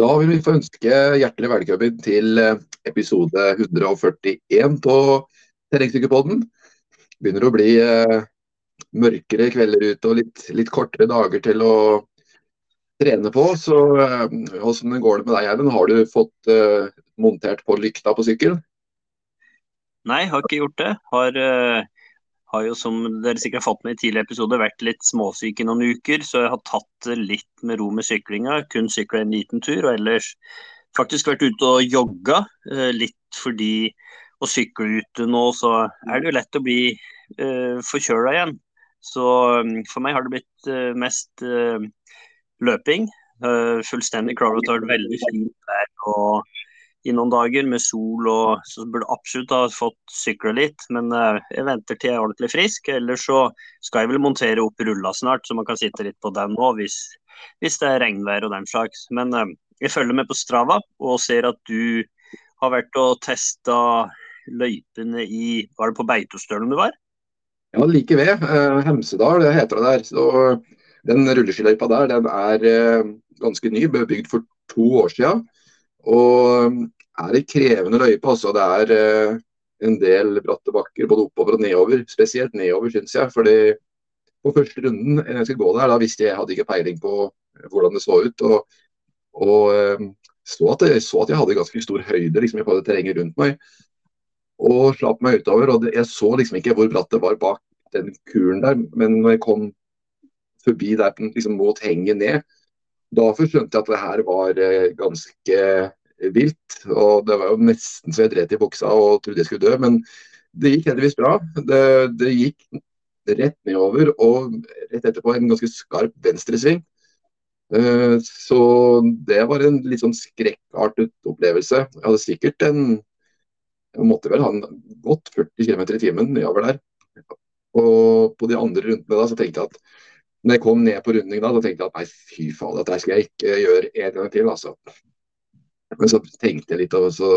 Da vil vi få ønske hjertelig velkommen til eh, episode 141 på Terrengsykkelpodden. Begynner å bli eh, mørkere kvelder ute og litt, litt, kortere dager til å trene på. Så eh, går det med deg, Eivind? Har du fått montert på lykta på sykkelen? Nei, har ikke gjort det. Har eh, har jo, som dere sikkert har fått med i tidligere episoder, vært litt småsyk i noen uker. Så jeg har tatt det litt med ro med syklinga. Kun sykla en liten tur. Og ellers faktisk vært ute og jogga. Eh, litt fordi å sykle ute nå, så er det jo lett å bli uh, forkjøla igjen. Så um, for meg har det blitt uh, mest uh, løping. Uh, fullstendig klar over at veldig fint vær. og i noen dager med sol og så burde absolutt ha fått sykle litt. Men uh, jeg venter til jeg er ordentlig frisk. Ellers så skal jeg vel montere opp rulla snart, så man kan sitte litt på den òg hvis, hvis, det er regnvær og den slags. Men uh, jeg følger med på Strava og ser at du har vært og testa løypene i Var det på Beitostølen du var? Ja, like ved. Uh, Hemsedal det heter det der. Så den rulleskiløypa der den er ganske ny, bygd for to år siden. Og um, er det krevende løype. altså Det er eh, en del bratte bakker både oppover og nedover. Spesielt nedover, syns jeg. fordi på første runden jeg skulle gå der, da visste jeg, jeg hadde ikke peiling på hvordan det så ut. Og, og eh, så, at jeg, så at jeg hadde ganske stor høyde liksom, i forhold til terrenget rundt meg. Og slapp meg utover. og det, Jeg så liksom ikke hvor bratt det var bak den kuren der. Men når jeg kom forbi der liksom, mot henget ned, da skjønte jeg at det her var eh, ganske vilt. Og det var jo nesten så jeg dret i buksa og trodde jeg skulle dø. Men det gikk heldigvis bra. Det, det gikk rett nedover og rett etterpå en ganske skarp venstresving. Uh, så det var en litt sånn skrekkartet opplevelse. Jeg hadde sikkert en Jeg måtte vel ha en godt 40 km i timen nedover der. Og på de andre rundene da så tenkte jeg at når jeg kom ned på runding da, da tenkte jeg at nei, fy faen, dette skal jeg ikke gjøre en gang til. altså. Men så tenkte jeg litt, og så,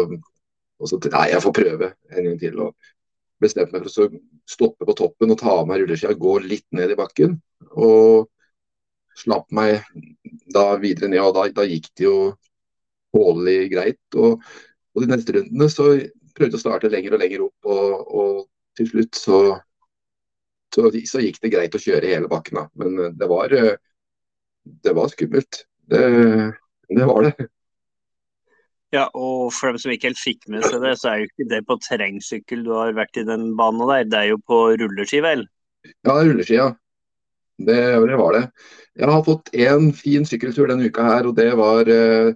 og så nei, jeg får prøve en gang til. og Bestemte meg for å stoppe på toppen og ta av meg rulleskia, gå litt ned i bakken. Og slapp meg da videre ned, og da, da gikk det jo tålelig greit. Og, og, de neste rundene så prøvde jeg å starte lenger og lenger opp, og, og til slutt så så, så, gikk det greit å kjøre hele bakken. Da. Men eh, det var, eh, det var skummelt. Det, det, var det. Ja, og for dem som ikke helt fikk med seg det, så er jo ikke det på terrengsykkel du har vært i den banen der. Det er jo på rulleski, vel? Ja, rulleski, ja. Det, det var det. Jeg har fått én fin sykkeltur denne uka her, og det var eh,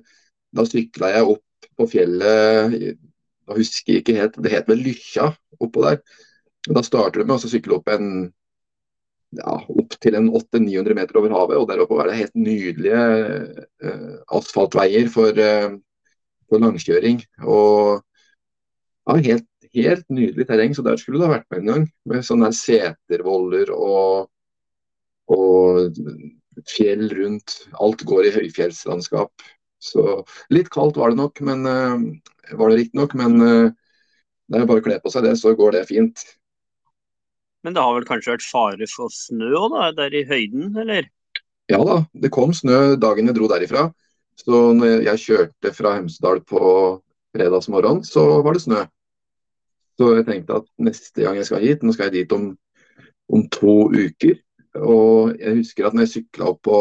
Da sykla jeg opp på fjellet Jeg husker ikke helt, det het vel Lykkja oppå der. Da starter du med å sykle opp en ja, opp til en 800-900 meter over havet, og der oppe er det helt nydelige uh, asfaltveier for, uh, for, langkjøring. Og ja, helt, helt, nydelig terreng, så der skulle du ha vært med en gang. Med sånne setervoller og, og fjell rundt. Alt går i høyfjellslandskap. Så litt kaldt var det nok, men uh, var det riktignok. Men det er bare å kle på seg det, så går det fint. Men det har vel kanskje vært fare for snø òg, da, der i høyden, eller? Ja da, det kom snø dagen jeg dro derifra. Så når jeg kjørte fra Hemsedal på fredagsmorgen, så var det snø. Så jeg tenkte at neste gang jeg skal hit, nå skal jeg dit om, om to uker. Og jeg husker at når jeg sykla opp på,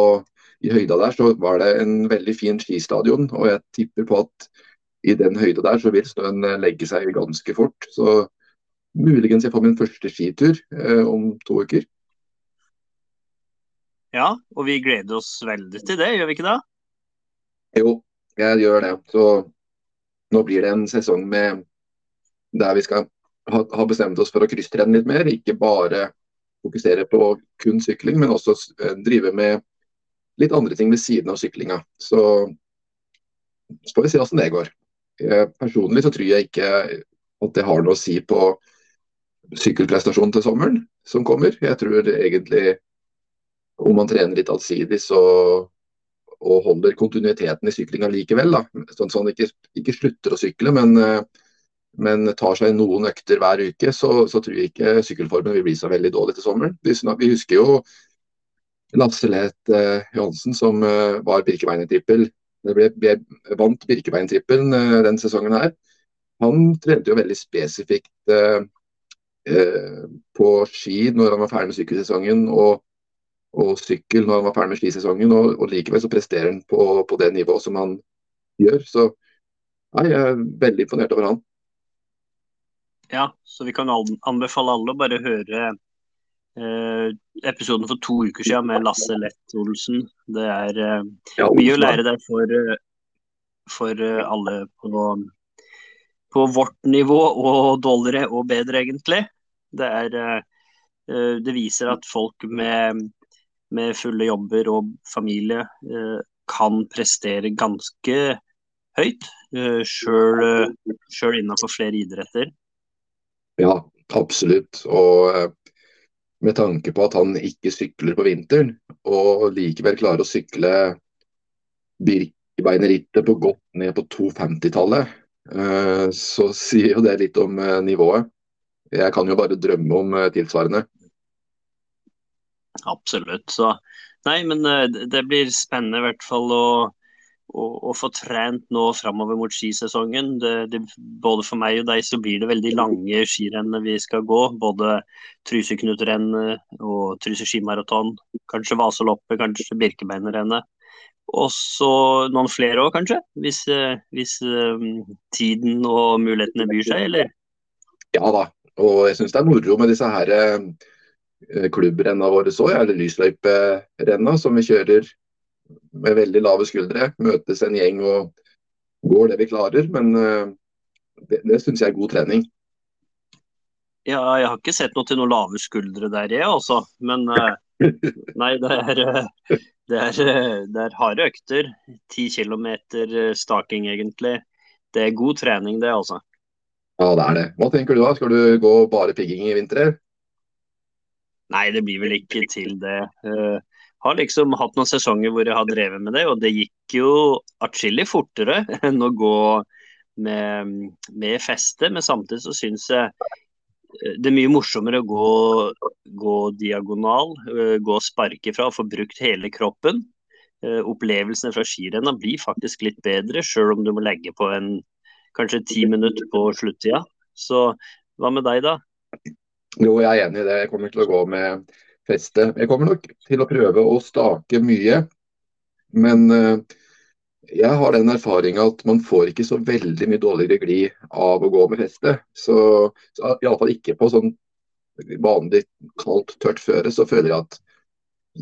i høyda der, så var det en veldig fin skistadion. Og jeg tipper på at i den høyda der så vil snøen legge seg ganske fort. Så muligens jeg får min første skitur eh, om to uker. Ja, og vi gleder oss veldig til det, gjør vi ikke det? Jo, jeg gjør det. Så nå blir det en sesong med der vi skal ha, ha bestemt oss for å krysstrene litt mer. Ikke bare fokusere på kun sykling, men også eh, drive med litt andre ting ved siden av syklinga. Så, så får vi se hvordan det går. Personlig så tror jeg ikke at det har noe å si på sykkelprestasjon til sommeren som kommer. Jeg tror egentlig om man trener litt allsidig så, og holder kontinuiteten i syklinga likevel, da. sånn at man ikke, ikke, slutter å sykle, men, men, tar seg noen økter hver uke, så, så, tror jeg ikke sykkelformen vil bli så veldig dårlig til sommeren. Vi, husker jo Lasse Let eh, Johansen, som eh, var Birkebeinertrippel. det ble, vant Birkebeintrippelen uh, den sesongen her. Han trente jo veldig spesifikt på ski når han var ferdig med sykkelsesongen, og, og sykkel når han var ferdig med skisesongen. Og, og likevel så presterer han på, på, det nivået som han gjør. Så nei, jeg er veldig imponert over han. Ja, så vi kan anbefale alle å bare høre eh, episoden for to uker siden med Lasse Lett Olsen. Det er eh, ja, mye å lære der for, eh, for eh, alle på, på, vårt nivå, og dårligere og bedre, egentlig. Det, er, eh, det viser at folk med, med, fulle jobber og familie eh, kan prestere ganske høyt, sjøl innenfor flere idretter. Ja, absolutt. Og eh, med tanke på at han ikke sykler på vinteren, og likevel klarer å sykle Birkebeinerrittet på godt ned på 250-tallet, eh, så sier jo det litt om eh, nivået. Jeg kan jo bare drømme om tilsvarende. Absolutt. Så nei, men det blir spennende i hvert fall å å, få trent nå framover mot skisesongen. Det, det, både for meg og deg så blir det veldig lange skirenn vi skal gå. Både Tryseknutrennet og Tryse skimaraton, kanskje Vasaloppet, kanskje Birkebeinerrennet. Og så noen flere òg, kanskje? Hvis, hvis tiden og mulighetene byr seg, eller? Ja da, og jeg syns det er moro med disse her uh, klubbrenna våre så, eller lysløyperenna som vi kjører med veldig lave skuldre. Møtes en gjeng og går det vi klarer. Men uh, det, det syns jeg er god trening. Ja, jeg har ikke sett noe til noen lave skuldre der, jeg også. Men uh, nei, det er, uh, det, er, det er harde økter. Ti kilometer staking, egentlig. Det er god trening, det, altså. Ja, det er det. Hva tenker du da? Skal du gå bare pigging i vinter? Nei, det blir vel ikke til det. Uh, har liksom hatt noen sesonger hvor jeg har drevet med det, og det gikk jo atskillig fortere enn å gå med, med feste. Men samtidig så syns jeg eh, det er mye morsommere å gå, gå diagonal, eh, gå og sparke fra og få brukt hele kroppen. Eh, opplevelsene fra skirenna blir faktisk litt bedre, sjøl om du må legge på en kanskje ti minutter på sluttida. Så hva med deg, da? Jo, jeg er enig i det. Jeg kommer til å gå med feste. Jeg kommer nok til å prøve å stake mye, men uh, jeg har den erfaringa at man får ikke så veldig mye dårligere glid av å gå med feste. Så, så Iallfall ikke på sånn vanlig kaldt, tørt føre, så føler jeg at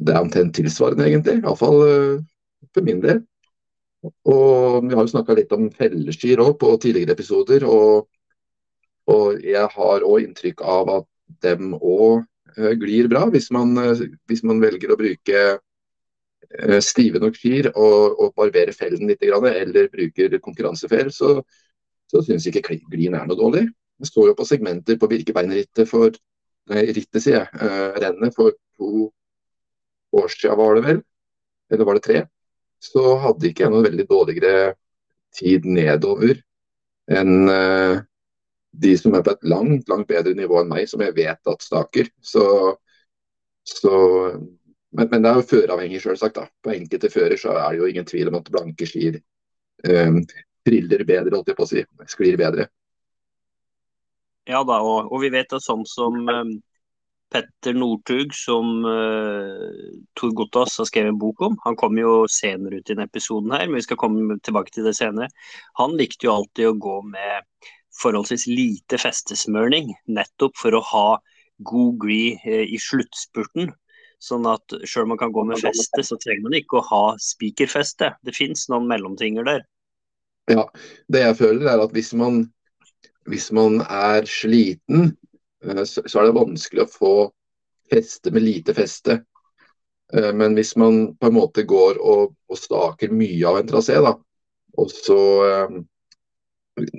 det er omtrent tilsvarende, egentlig. Iallfall uh, for min del. Og Vi har jo snakka litt om felleskier òg på tidligere episoder. Og, og jeg har òg inntrykk av at dem òg Eh, glir bra hvis man, eh, hvis man velger å bruke eh, stive nok skier og, og barbere fellen litt, eller bruker konkurransefell, så, så syns ikke glien er noe dårlig. Det står jo på segmenter på Birkebeinerrittet for nei, rittet, sier jeg, rennet for to år siden var det vel, eller var det tre, så hadde ikke jeg noen veldig dårligere tid nedover enn de som er på et langt langt bedre nivå enn meg, som jeg vet at staker. Så, så men, men, det er jo føreravhengig, selvsagt. På enkelte fører så er det jo ingen tvil om at blanke skier um, triller bedre, holdt jeg på å si. Sklir bedre. Ja da, og, og vi vet at sånn som um, Petter Northug, som uh, Tor Gotas har skrevet en bok om, han kommer jo senere ut i denne episoden her, men vi skal komme tilbake til det senere. Han likte jo alltid å gå med forholdsvis lite festesmørning, nettopp for å ha god glid eh, i sluttspurten. Sånn at sjøl om man kan gå med feste, så trenger man ikke å ha spikerfeste. Det fins noen mellomtinger der. Ja, det jeg føler er at hvis man, hvis man er sliten, eh, så, er det vanskelig å få feste med lite feste. Eh, men hvis man på en måte går og, og staker mye av en trasé, da, og så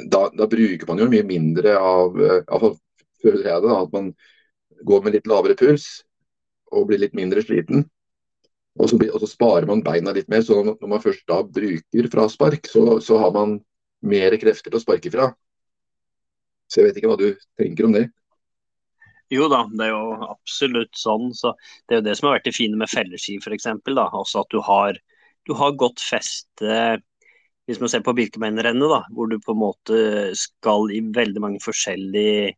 da, da, bruker man jo mye mindre av Iallfall føler jeg det, da, at man går med litt lavere puls og blir litt mindre sliten. Og så, og så, sparer man beina litt mer. så Når man først da bruker fraspark, så, så har man mer krefter til å sparke fra. Så jeg vet ikke hva du tenker om det? Jo da, det er jo absolutt sånn. Så det er jo det som har vært det fine med felleski f.eks. Også at du har, du har godt feste hvis man ser på Birkebeinerrennet, hvor du på en måte skal i veldig mange forskjellige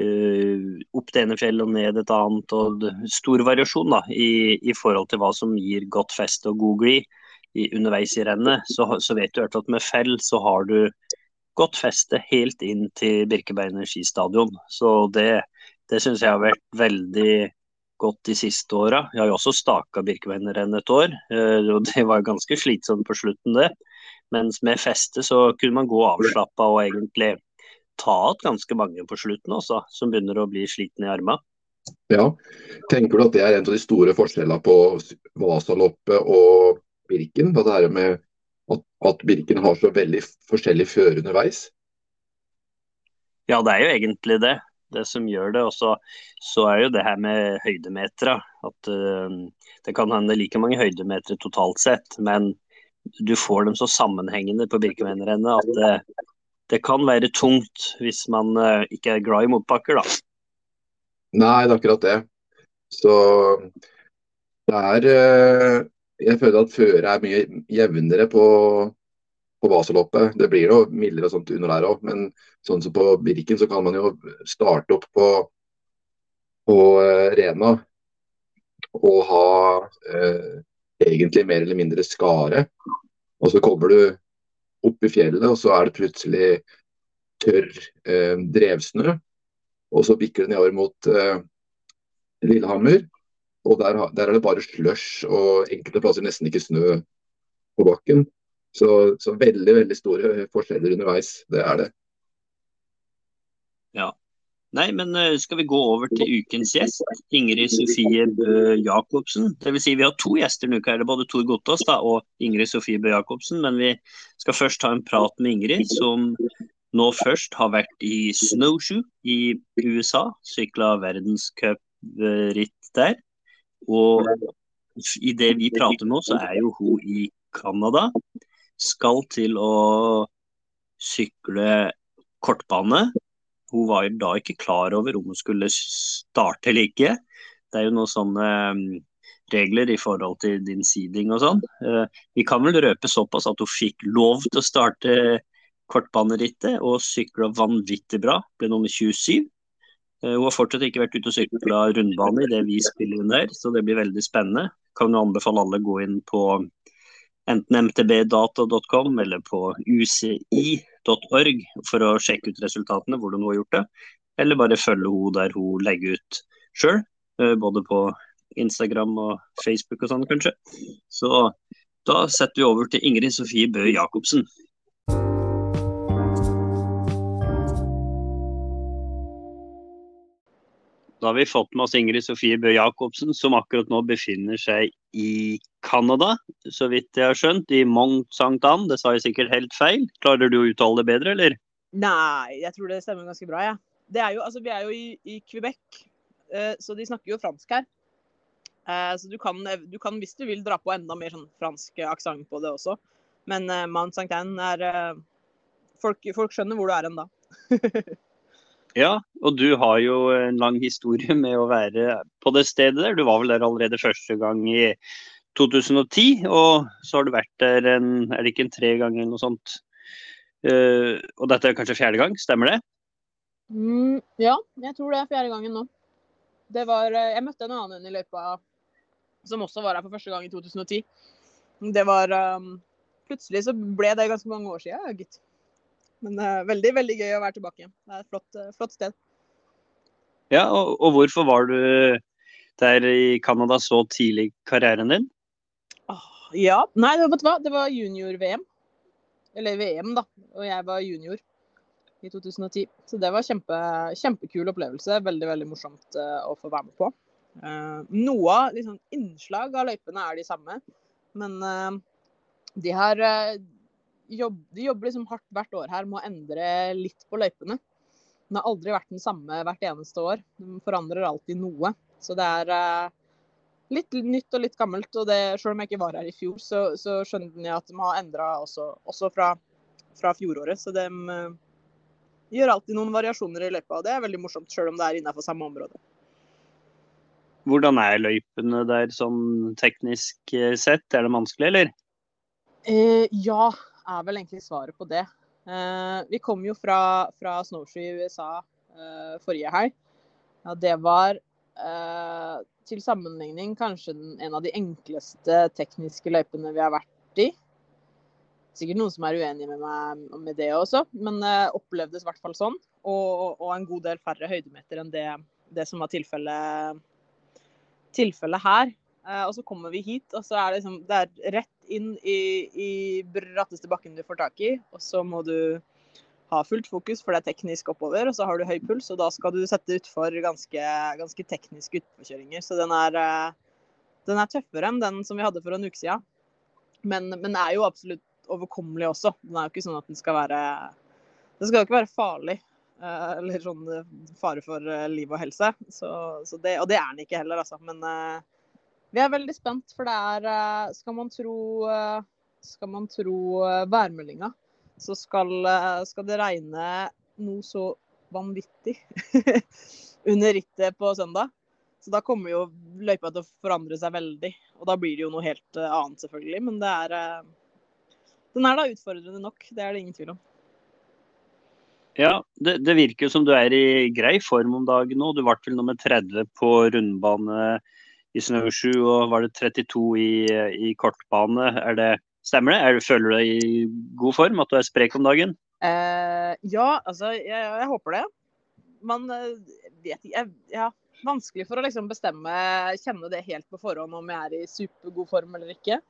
uh, opp det ene fjellet og ned et annet, og stor variasjon da, i, i, forhold til hva som gir godt feste og god glid underveis i rennet, så, så vet du at med fell så har du godt feste helt inn til Birkebeiner skistadion. Så det, det syns jeg har vært veldig godt de siste åra. Jeg har jo også staka Birkebeinerrennet et år, eh, og det var ganske slitsomt på slutten, det. Mens med feste så kunne man gå avslappa og egentlig ta igjen ganske mange på slutten også, som begynner å bli slitne i armene. Ja, tenker du at det er en av de store forskjellene på Vasaloppet og Birken? Det her med at, at Birken har så veldig forskjellig føre underveis? Ja, det er jo egentlig det det som gjør det. Og så, så er jo det her med høydemetere. At uh, det kan hende like mange høydemetere totalt sett, men du får dem så sammenhengende på Birkeveinerrennet at det, det, kan være tungt hvis man uh, ikke er glad i motbakker, da. Nei, det er akkurat det. Så det er uh, Jeg føler at føret er mye jevnere på på baseloppet. Det blir jo mildere og sånt under der òg, men sånn som på Birken så kan man jo starte opp på, på uh, Rena og ha uh, egentlig mer eller mindre skare. Og så kommer du opp i fjellet, og så er det plutselig tørr uh, drevsnø. Og så bikker det nedover mot Lillehammer. Og der, der, er det bare slush og enkelte plasser nesten ikke snø på bakken. Så, så, veldig veldig store forskjeller underveis, det er det. Ja. Nei, men eh, skal vi gå over til ukens gjest, Ingrid Sofie Bø Jacobsen. Dvs. Si vi har to gjester nå, er det både Tor Gottaas og Ingrid Sofie Bø Jacobsen. Men vi skal først ta en prat med Ingrid, som nå først har vært i snowshoe i USA. Sykla verdenscupritt der. Og i det vi prater med, så er jo hun i Canada skal til å sykle kortbane. Hun var da ikke klar over om hun skulle starte eller ikke. Det er jo noen sånne mm, regler i forhold til din seeding og sånn. Eh, vi kan vel røpe såpass at hun fikk lov til å starte kortbanerittet og sykla vanvittig bra. Ble nummer 27. Eh, hun har fortsatt ikke vært ute og sykla rundbane i det vi spiller inn der, så det blir veldig spennende. Kan jo anbefale alle å gå inn på enten mtbdata.com eller på uci.org for å sjekke ut resultatene, hvordan hun har gjort det. Eller bare følge henne der hun legger ut sjøl, eh, både på Instagram og Facebook og sånn, kanskje. Så da setter vi over til Ingrid Sofie Bøe Jacobsen. Da har vi fått med oss Ingrid Sofie Bø Jacobsen, som akkurat nå befinner seg i Canada, så vidt jeg har skjønt. I Mont Saint-Anne. Det sa jeg sikkert helt feil. Klarer du å uttale det bedre, eller? Nei, jeg tror det stemmer ganske bra, jeg. Ja. Altså, vi er jo i, i Quebec, uh, så de snakker jo fransk her. Uh, så du kan, du kan, hvis du vil, dra på enda mer sånn fransk aksent på det også. Men uh, Mount Saint-Anne er folk, folk skjønner hvor du er hen da. Ja, og du har jo en lang historie med å være på det stedet der. Du var vel der allerede første gang i 2010, og så har du vært der en, er det ikke en tre ganger eller noe sånt. Uh, og dette er kanskje fjerde gang, stemmer det? Mm, ja, jeg tror det er fjerde gangen nå. Det var, eh, jeg møtte en annen i løypa som også var her for første gang i 2010. Det var um, Plutselig så ble det ganske mange år siden, gitt. Men det er veldig veldig gøy å være tilbake. Det er et flott, eh, flott sted. Ja, og, og, hvorfor var du der i Canada så tidlig i karrieren din? Oh, ja, nei, vet du hva? Det var junior-VM. Eller VM, da. Og jeg var junior i 2010. Så det var kjempe, kjempekul opplevelse. Veldig, veldig morsomt uh, å få være med på. Uh, noe liksom, innslag av løypene er de samme, men uh, de her jobb, de jobber liksom hardt hvert år her med å endre litt på løypene. Den har aldri vært den samme hvert eneste år. De forandrer alltid noe. Så det er uh, litt nytt og litt gammelt. Og det, selv om jeg ikke var her i fjor, så, så skjønner jeg at de har endra også, også, fra, fra fjoråret. Så de uh, gjør alltid noen variasjoner i løypa. Og det er veldig morsomt, selv om det er innenfor samme område. Hvordan er løypene der sånn teknisk eh, sett? Er det vanskelig, eller? Eh, ja, er vel egentlig svaret på det. Eh, vi kom jo fra, fra Snowshoe i USA eh, forrige helg. Ja, det var eh, til sammenligning kanskje en av de enkleste tekniske løypene vi har vært i. Sikkert noen som er uenig med meg med det også, men uh, opplevdes i hvert fall sånn. Og, og, en god del færre høydemeter enn det, det som var tilfellet tilfelle her. Eh, og så kommer vi hit, og så er det, liksom, det er rett inn i, i bratteste bakken du får tak i. Og så må du ha fullt fokus, for det er teknisk oppover, og så har du høy puls. Og da skal du sette utfor ganske, ganske tekniske utforkjøringer. Så den er, eh, den er, tøffere enn den som vi hadde for en uke siden. Men, men er jo absolutt overkommelig også. Den er jo ikke sånn at den skal være Det skal jo ikke være farlig. Eh, eller sånn fare for liv og helse. Så, så det, og det er den ikke heller, altså. Men vi er veldig spent, for det er eh, Skal man tro, eh, skal man tro eh, værmeldinga, så skal, skal, det regne noe så vanvittig under rittet på søndag. Så da kommer jo løypa til å forandre seg veldig. Og da blir det jo noe helt annet, selvfølgelig. Men det er Den er da utfordrende nok, det er det ingen tvil om. Ja, det, det virker som du er i grei form om dagen nå. Du ble vel nummer 30 på rundbane i snøsju og var det 32 i, i kortbane. Er det, stemmer det? Er, føler du deg i god form, at du er sprek om dagen? Eh, ja, altså jeg, jeg, håper det. Man eh, vet ikke Ja, vanskelig for å liksom bestemme, kjenne det helt på forhånd om jeg er i supergod form eller ikke.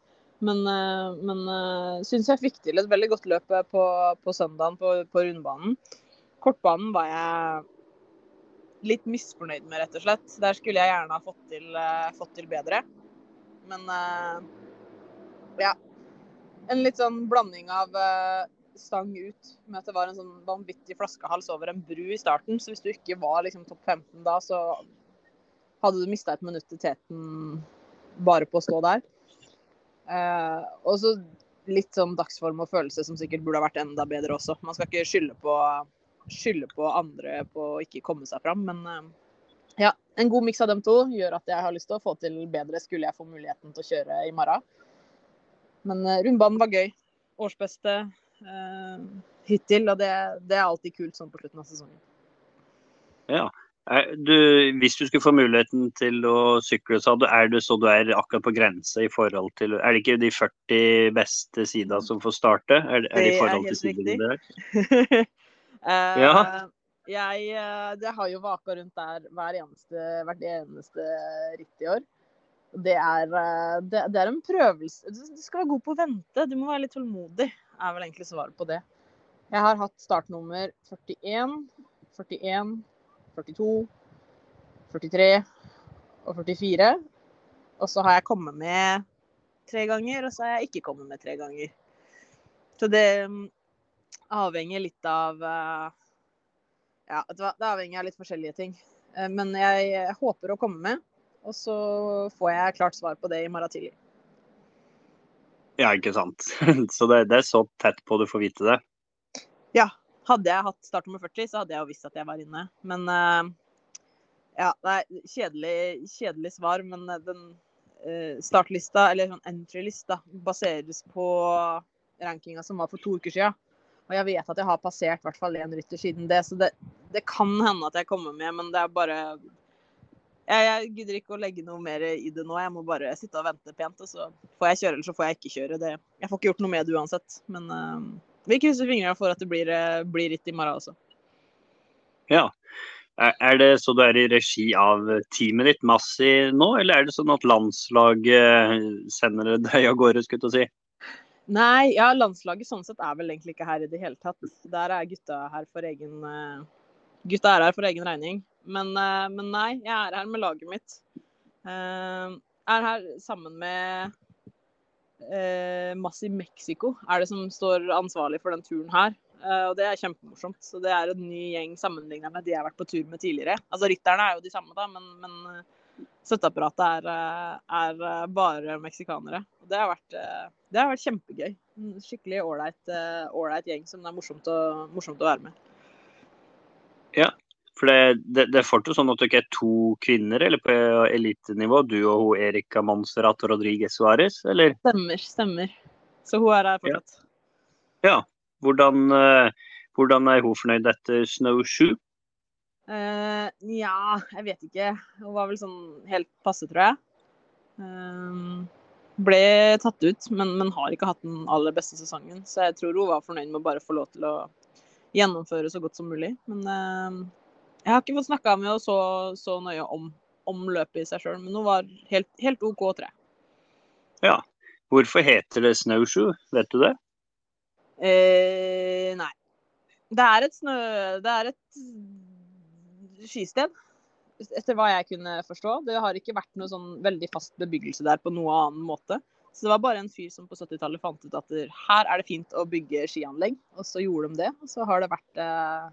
Men, eh, men eh, syns jeg fikk til et veldig godt løp på, på søndagen på, på rundbanen. Kortbanen var jeg litt misfornøyd med, rett og slett. Der skulle jeg gjerne ha fått til, uh, fått til bedre. Men uh, ja. En litt sånn blanding av uh, stang ut med at det var en sånn vanvittig flaskehals over en bru i starten. Så hvis du ikke var liksom topp 15 da, så hadde du mista et minutt til teten bare på å stå der. og så litt sånn dagsform og følelse som sikkert burde ha vært enda bedre også. Man skal ikke skylde på skylde på andre på å ikke komme seg fram. Men eh, ja, en god miks av dem to gjør at jeg har lyst til å få til bedre, skulle jeg få muligheten til å kjøre i morgen. Men uh, rundbanen var gøy. Årsbeste eh, hittil, og det, det, er alltid kult sånn på slutten av sesongen. Ja. Du, hvis du skulle få muligheten til å sykle, så er det så du er akkurat på grense i forhold til Er det ikke de 40 beste sida som får starte? Er, er det i forhold til sidene der? ja. Eh, jeg eh, det har jo vaka rundt der hver eneste, hvert eneste ritt i år. Det er, eh, det, det er, en prøvelse. Du skal være god på å vente. Du må være litt tålmodig, er vel egentlig svaret på det. Jeg har hatt startnummer 41, 41, 42, 43 og 44. Og så har jeg kommet med tre ganger, og så har jeg ikke kommet med tre ganger. Så det mm, avhenger litt av eh, Ja, det avhenger av litt forskjellige ting. Eh, men jeg håper å komme med, og så får jeg klart svar på det i morgen tidlig. Ja, ikke sant. Så det, det, er så tett på du får vite det? Ja. Hadde jeg hatt start nummer 40, så hadde jeg jo visst at jeg var inne. Men uh, ja, det er kjedelig, kjedelig svar. Men den startlista, eller sånn entry-lista, baseres på rankinga som var for to uker siden. Og jeg vet at jeg har passert i hvert fall én rytter siden det, så det, det, kan hende at jeg kommer med, men det er bare jeg, jeg, gidder ikke å legge noe mer i det nå. Jeg må bare sitte og vente pent, og så får jeg kjøre, eller så får jeg ikke kjøre. Det, jeg får ikke gjort noe med det uansett. Men uh, vi krysser fingrene for at det blir, uh, blir ritt i morgen også. Ja. Er det så du er i regi av teamet ditt, Massi, nå, eller er det sånn at landslaget sender deg av gårde, skulle jeg si? Nei, ja, landslaget sånn sett er vel egentlig ikke her i det hele tatt. Der er gutta her for egen uh, Gutta er her for egen regning. Men, uh, men, nei, jeg er her med laget mitt. Uh, er her sammen med uh, Massi Mexico, er det som står ansvarlig for den turen her. og det er kjempemorsomt. Så det er en ny gjeng sammenlignet med de jeg har vært på tur med tidligere. Altså Rytterne er jo de samme, da, men, men støtteapparatet er, eh, er, eh, bare meksikanere. Det har vært, eh, det har vært kjempegøy. Skikkelig ålreit gjeng som det er morsomt å, morsomt å, være med. Ja, for det, det, det er fortsatt sånn at ikke er to kvinner eller på elitenivå? Du og hun Erika Monserrat Rodriguez Suárez, eller? Stemmer, stemmer. Så hun er her fortsatt. Ja. Hvordan, eh, hvordan er hun fornøyd etter snowshoe? Eh, Nja, jeg vet ikke. Hun var vel sånn helt passe, tror jeg. Uh, ble tatt ut, men, men har ikke hatt den aller beste sesongen. Så jeg tror hun var fornøyd med å bare få lov til å gjennomføre så godt som mulig. Men uh, jeg har ikke fått snakka med henne så, så nøye om, om løpet i seg sjøl. Men hun var helt, helt OK, tror jeg. Ja. Hvorfor heter det snowshoe, vet du det? Eh, nei. Det er et snø... Det er et skisted, etter hva jeg kunne forstå. Det har ikke vært noe sånn veldig fast bebyggelse der på noe annen måte. Så det var bare en fyr som på 70-tallet fant ut at her er det fint å bygge skianlegg. Og så gjorde de det. Og så har det vært, eh,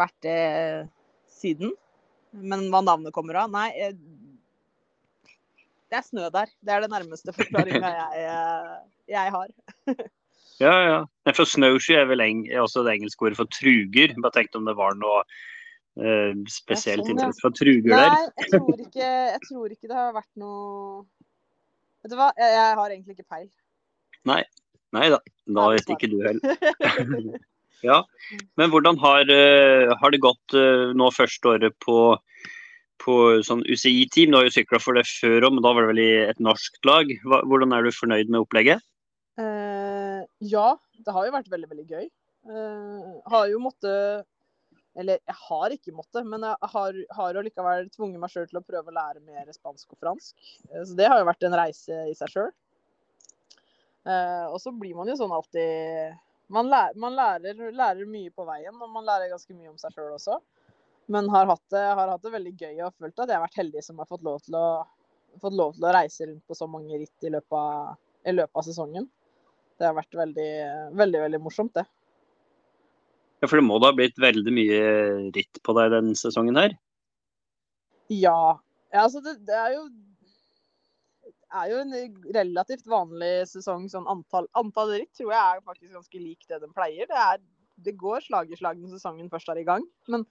vært det siden. Men hva navnet kommer av? Nei, eh, det er snø der. Det er det nærmeste forklaringa jeg, eh, jeg har. Ja, ja. For snowshoe er vel også det engelske ordet for truger. Bare tenkte om det var noe eh, spesielt sånn, ja. interesse fra truger der. Nei, jeg tror, ikke, jeg tror ikke det har vært noe Vet du hva, jeg, jeg har egentlig ikke peil. Nei da, da Nei, vet ikke du heller. ja, Men hvordan har, eh, har det gått eh, nå første året på, på sånn UCI-team? Du har jo sykla for det før òg, men da var det vel i et norsk lag. Hvordan er du fornøyd med opplegget? Uh, ja, det har jo vært veldig, veldig gøy. Uh, har jo måttet Eller jeg har ikke måttet, men jeg har, jo likevel tvunget meg sjøl til å prøve å lære mer spansk og fransk. Eh, så det har jo vært en reise i seg sjøl. Eh, og så blir man jo sånn alltid Man, lærer, man lærer, lærer mye på veien, og man lærer ganske mye om seg sjøl også. Men har hatt, det, har hatt det veldig gøy og følt at jeg har vært heldig som har fått lov til å, fått lov til å reise rundt på så mange ritt i løpet av, i løpet av sesongen. Det har vært veldig, veldig, veldig morsomt, det. Ja, For det må da ha blitt veldig mye ritt på deg denne sesongen her? Ja. ja altså det, det er jo det er jo en relativt vanlig sesong. sånn Antall, antall ritt tror jeg er faktisk ganske lik det den pleier. Det, er, det går slag i slag når sesongen først er i gang. Men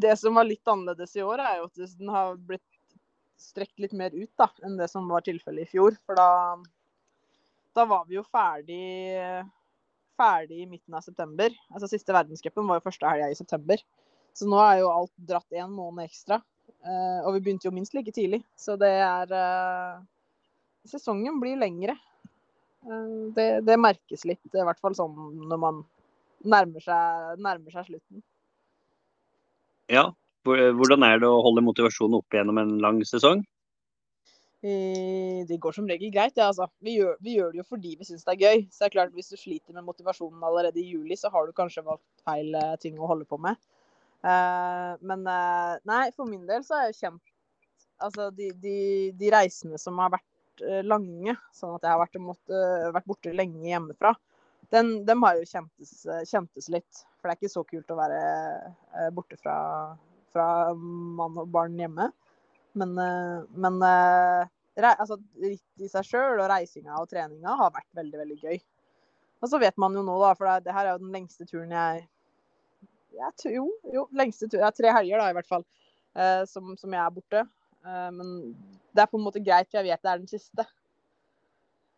det som var litt annerledes i år, er jo at den har blitt strekt litt mer ut da, enn det som var tilfellet i fjor. For da, da var vi jo ferdig, ferdig i midten av september. Altså Siste verdenscupen var jo første helga i september. Så nå er jo alt dratt en måned ekstra. Uh, og vi begynte jo minst like tidlig. Så det er uh, Sesongen blir lengre. Uh, det, det merkes litt, i hvert fall sånn når man nærmer seg, nærmer seg slutten. Ja. Hvordan er det å holde motivasjonen oppe gjennom en lang sesong? Det går som regel greit, ja, altså. Vi gjør, vi gjør det jo fordi vi syns det er gøy. Så det er klart, hvis du sliter med motivasjonen allerede i juli, så har du kanskje valgt feil eh, ting å holde på med. Eh, men eh, nei, for min del så har jeg kjent Altså de, de, de reisene som har vært lange, sånn at jeg har vært, måtte, vært borte lenge hjemmefra, den, dem har jo kjentes, kjentes litt. For det er ikke så kult å være borte fra, fra mann og barn hjemme. Men, men altså, ritt i seg sjøl og reisinga og treninga har vært veldig, veldig gøy. Og så vet man jo nå, da, for det, det her er jo den lengste turen jeg jeg tror, jo, jo, lengste tur. Det er tre helger, da, i hvert fall, eh, som, som jeg er borte. Eh, men det er på en måte greit, for jeg vet det er den siste.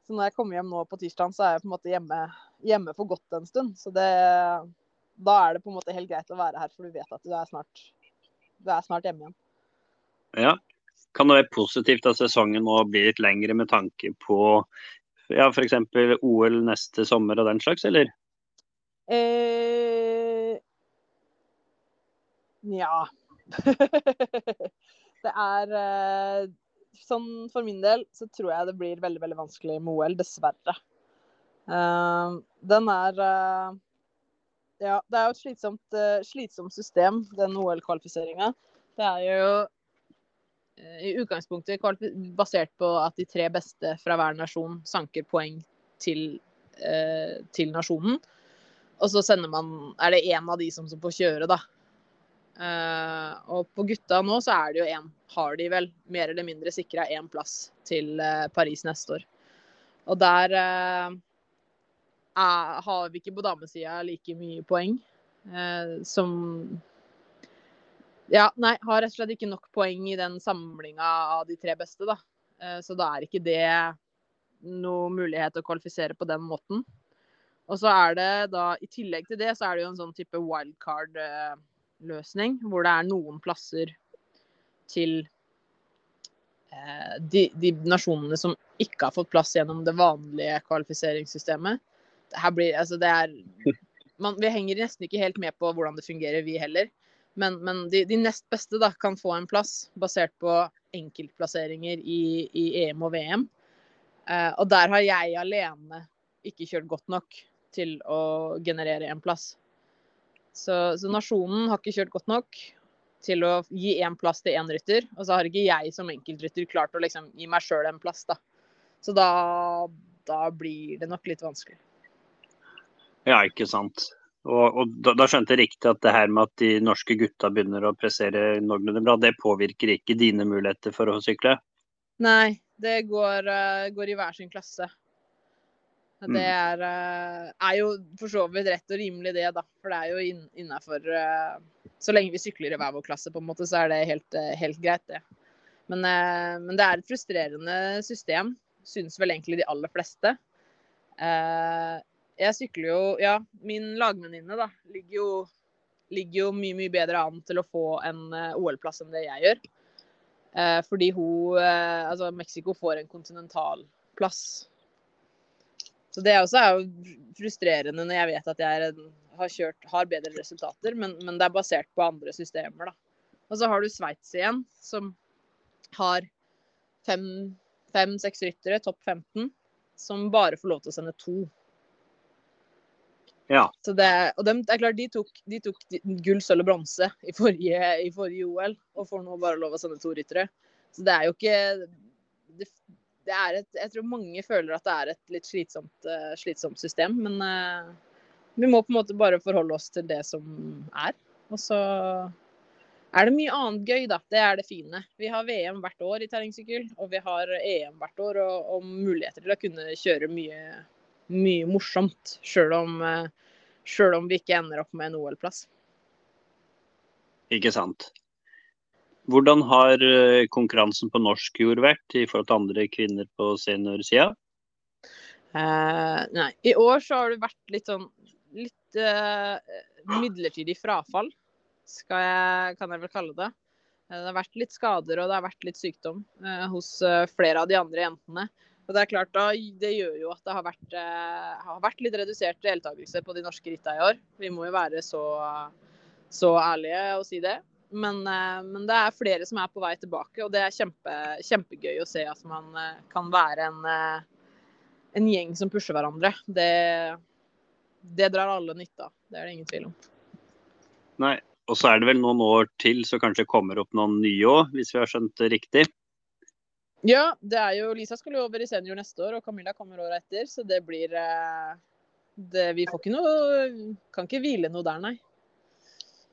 Så når jeg kommer hjem nå på tirsdag, så er jeg på en måte hjemme, hjemme for godt en stund. Så det, da er det på en måte helt greit å være her, for du vet at du er snart, du er snart hjemme igjen. Ja. Kan det være positivt at sesongen nå blir litt lengre med tanke på ja, f.eks. OL neste sommer og den slags, eller? Eh, Nja. det er eh, Sånn for min del så tror jeg det blir veldig, veldig vanskelig med OL, dessverre. Uh, den er uh, Ja, det er jo et slitsomt, uh, slitsomt system, den OL-kvalifiseringa. Det er jo i utgangspunktet basert på at de tre beste fra hver nasjon sanker poeng til, eh, til nasjonen. Og så sender man, er det én av de som som får kjøre, da. Eh, og på gutta nå så er det jo én, har de vel mer eller mindre sikra én plass til eh, Paris neste år. Og der eh, er, har vi ikke på damesida like mye poeng eh, som Ja, nei, har rett og slett ikke nok poeng i den samlinga av de tre beste, da. Eh, så da er ikke det noe mulighet til å kvalifisere på den måten. Og så er det da, i tillegg til det, så er det jo en sånn type wildcard-løsning, hvor det er noen plasser til eh, de, de, nasjonene som ikke har fått plass gjennom det vanlige kvalifiseringssystemet. Det blir, altså det er, man, vi henger nesten ikke helt med på hvordan det fungerer, vi heller. Men, men de, de, nest beste da, kan få en plass basert på enkeltplasseringer i, i EM og VM. Eh, og der har jeg alene ikke kjørt godt nok til å generere en plass. Så, så nasjonen har ikke kjørt godt nok til å gi én plass til én rytter. Og så har ikke jeg som enkeltrytter klart å liksom gi meg sjøl en plass, da. Så da, da, blir det nok litt vanskelig. Ja, ikke sant. Og, og da, da, skjønte jeg riktig at det her med at de norske gutta begynner å pressere noenlunde bra, det påvirker ikke dine muligheter for å sykle? Nei, det går, uh, går i hver sin klasse. Det mm. er, uh, er, jo for så vidt rett og rimelig det, da. For det er jo inn, innafor uh, Så lenge vi sykler i hver vår klasse, på en måte, så er det helt, helt greit, det. Men, men, det er et frustrerende system, synes vel egentlig de aller fleste. Jeg sykler jo Ja, min lagvenninne, da, ligger jo, ligger jo mye, mye bedre an til å få en OL-plass enn det jeg gjør. fordi hun Altså, Mexico får en kontinentalplass så det også er jo frustrerende når jeg vet at jeg har, kjørt, har bedre resultater, men, men, det er basert på andre systemer, da. Og så har du Sveits igjen, som har fem-seks fem, ryttere, topp 15, som bare får lov til å sende to. Ja. Det, og de, det er klart, de tok, de tok gull, sølv og bronse i forrige, i forrige OL, og får nå bare lov å sende to ryttere. Så det er jo ikke det, det er et, jeg tror mange føler at det er et litt slitsomt, uh, slitsomt system. Men uh, vi må på en måte bare forholde oss til det som er. Og så er det mye annet gøy, da. Det er det fine. Vi har VM hvert år i terrengsykkel, og vi har EM hvert år og, og muligheter til å kunne kjøre mye, mye morsomt. Sjøl om, uh, om vi ikke ender opp med en OL-plass. Ikke sant. Hvordan har eh, konkurransen på norsk jord vært i forhold til andre kvinner på seniorsida? Eh, nei, i år så har det vært litt sånn litt eh, midlertidig frafall, jeg, kan jeg vel kalle det. Eh, det har vært litt skader og det har vært litt sykdom eh, hos eh, flere av de andre jentene. Og Det er klart da, det gjør jo at det har vært, har vært litt redusert deltakelse på de norske ritta i år. Vi må jo være så, så ærlige og si det. Men, eh, men, det er flere som er på vei tilbake, og det er kjempe, kjempegøy å se at man eh, kan være en, eh, en gjeng som pusher hverandre. Det, det drar alle nytte av. Det er det ingen tvil om. Nei, og så er det vel noen år til så kanskje kommer opp noen nye òg, hvis vi har skjønt det riktig? Ja, det er jo Lisa skal jo over i senior neste år, og Camilla kommer året etter. Så det blir det, Vi får ikke noe Kan ikke hvile noe der, nei.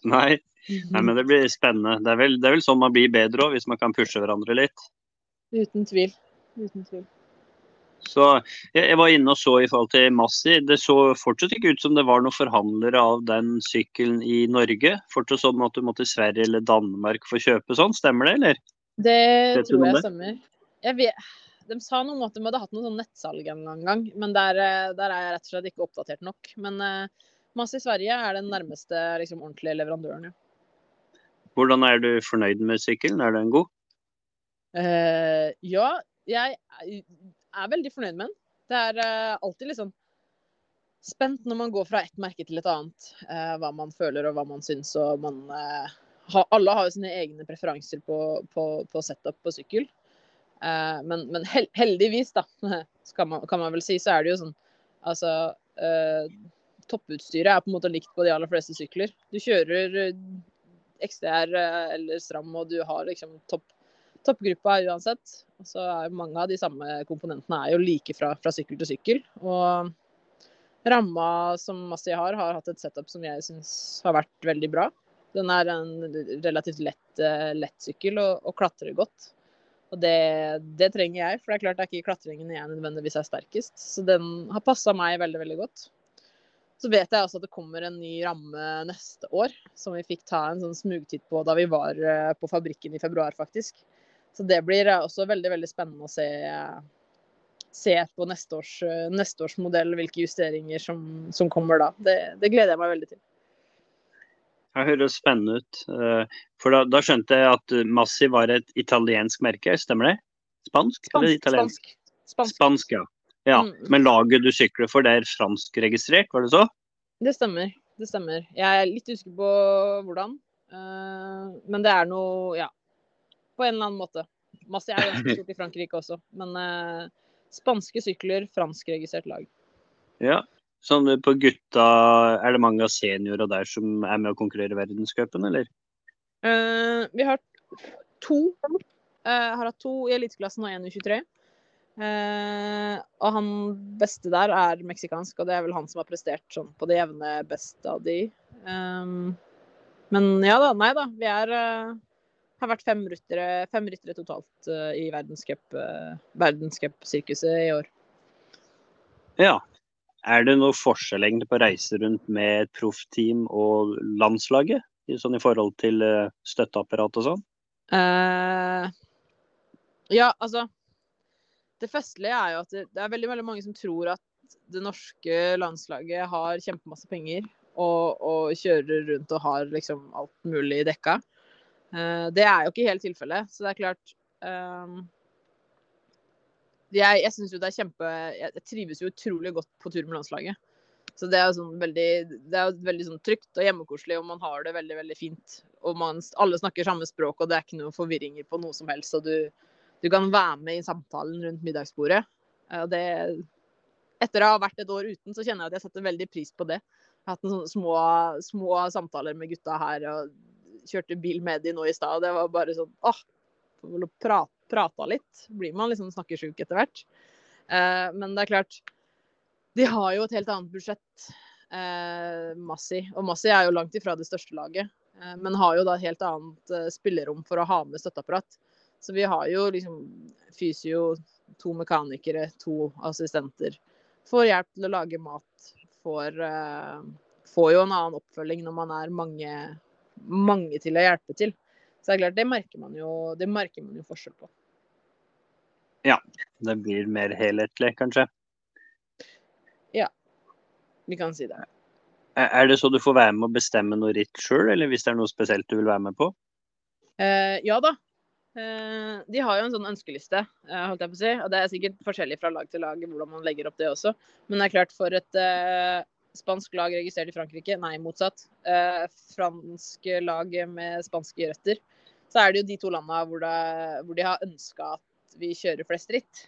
Nei. Nei, men det blir spennende. Det er vel, det er vel sånn man blir bedre òg, hvis man kan pushe hverandre litt. Uten tvil. Uten tvil. Så jeg, jeg, var inne og så i forhold til Massi. Det så fortsatt ikke ut som det var noen forhandlere av den sykkelen i Norge. Fortsatt sånn at du måtte Sverige eller Danmark for å kjøpe sånn. Stemmer det, eller? Det tror jeg stemmer. Jeg vet, de sa noe om at de hadde hatt noe sånn nettsalg en gang, men der, eh, der, er jeg rett og slett ikke oppdatert nok. Men uh, i Sverige er den nærmeste liksom, ordentlige leverandøren, ja. Hvordan er du fornøyd med sykkelen, er den god? Uh, ja, jeg er veldig fornøyd med den. Det er uh, alltid litt sånn spent når man går fra ett merke til et annet. Uh, hva man føler og hva man syns. Og man ha, Alle har jo sine egne preferanser på, på, på setup på sykkel. Men, men hel, heldigvis, da, man, kan man, vel si, så er det jo sånn Altså Topputstyret er på en måte likt på de aller fleste sykler. Du kjører XDR eh, eller Stram, og du har liksom topp, toppgruppa uansett. Så er mange av de samme komponentene er jo like fra, fra sykkel til sykkel. Og ramma som Massi har, har hatt et setup som jeg syns har vært veldig bra. Den er en relativt lett, eh, lett sykkel og, og, klatrer godt. Og det, det, trenger jeg, for det er klart det er ikke klatringen jeg nødvendigvis er sterkest. Så den har passa meg veldig, veldig godt. Så vet jeg også at det kommer en ny ramme neste år, som vi fikk ta en sånn smugtitt på da vi var eh, på fabrikken i februar, faktisk. Så det blir eh, også veldig, veldig spennende å se, se på neste års, neste års modell, hvilke justeringer som, som kommer da. Det, det, gleder jeg meg veldig til. Det høres spennende ut. For da, da, skjønte jeg at Massi var et italiensk merke, stemmer det? Spansk? Spansk, eller italiensk? Spansk. Spansk, ja. ja. Mm. Men laget du sykler for, det er franskregistrert, var det så? Det stemmer. Det stemmer. Jeg er litt usikker på hvordan. Men det er noe, ja. På en eller annen måte. Massi er ganske stort i Frankrike også. Men spanske sykler, franskregistrert lag. Ja. Sånn på gutta, er det mange av seniorer der som er med å konkurrere i verdenscupen, eller? Uh, vi har to. Uh, har hatt to i eliteklassen og én i 23. Uh, og han beste der er meksikansk, og det er vel han som har prestert sånn på det jevne best av de. Um, men ja da, nei da. Vi er uh, har vært fem ryttere, fem ryttere totalt uh, i verdenscupsirkuset uh, i år. Ja. Er det noe forskjell egentlig på å reise rundt med et proffteam og landslaget? Sånn i forhold til uh, støtteapparat og sånn? ja, altså Det festlige er jo at det, det, er veldig, veldig mange som tror at det norske landslaget har kjempemasse penger og, og kjører rundt og har liksom alt mulig dekka. Uh, det er jo ikke helt tilfellet. Så det er klart um, Jeg, jeg syns jo det er kjempe Jeg trives jo utrolig godt på tur med landslaget. Så det er sånn veldig, det er veldig sånn trygt og hjemmekoselig, og man har det veldig veldig fint. Og man, alle snakker samme språk, og det er ikke noen forvirringer på noe som helst. Så du, du kan være med i samtalen rundt middagsbordet. Og det, etter å ha vært et år uten, så kjenner jeg at jeg setter veldig pris på det. Jeg har hatt noen små, små samtaler med gutta her. og kjørte bil med de nå i stad. Det var bare sånn åh, pra, prata litt. Blir man liksom snakkesjuk etter hvert. Eh, men det er klart, de har jo et helt annet budsjett, eh, Massi. Og Massi er jo langt ifra det største laget, eh, men har jo da et helt annet eh, spillerom for å ha med støtteapparat. Så vi har jo liksom fysio, to mekanikere, to assistenter. Får hjelp til å lage mat. Får, eh, får jo en annen oppfølging når man er mange mange til å hjelpe til. Så det er klart, det merker man jo, det merker man jo forskjell på. Ja, det blir mer helhetlig, kanskje? Ja, vi kan si det. Er det så du får være med å bestemme noe ritt sjøl, eller hvis det er noe spesielt du vil være med på? Eh, ja da. Eh, de har jo en sånn ønskeliste, eh, holdt jeg på å si. Og det er sikkert forskjellig fra lag til lag hvordan man legger opp det også. Men det er klart, for et eh, Spansk lag registrert i Frankrike? Nei, motsatt. Eh, fransk lag med spanske røtter. Så er det jo de to landene hvor, hvor de har ønska at vi kjører flest ritt.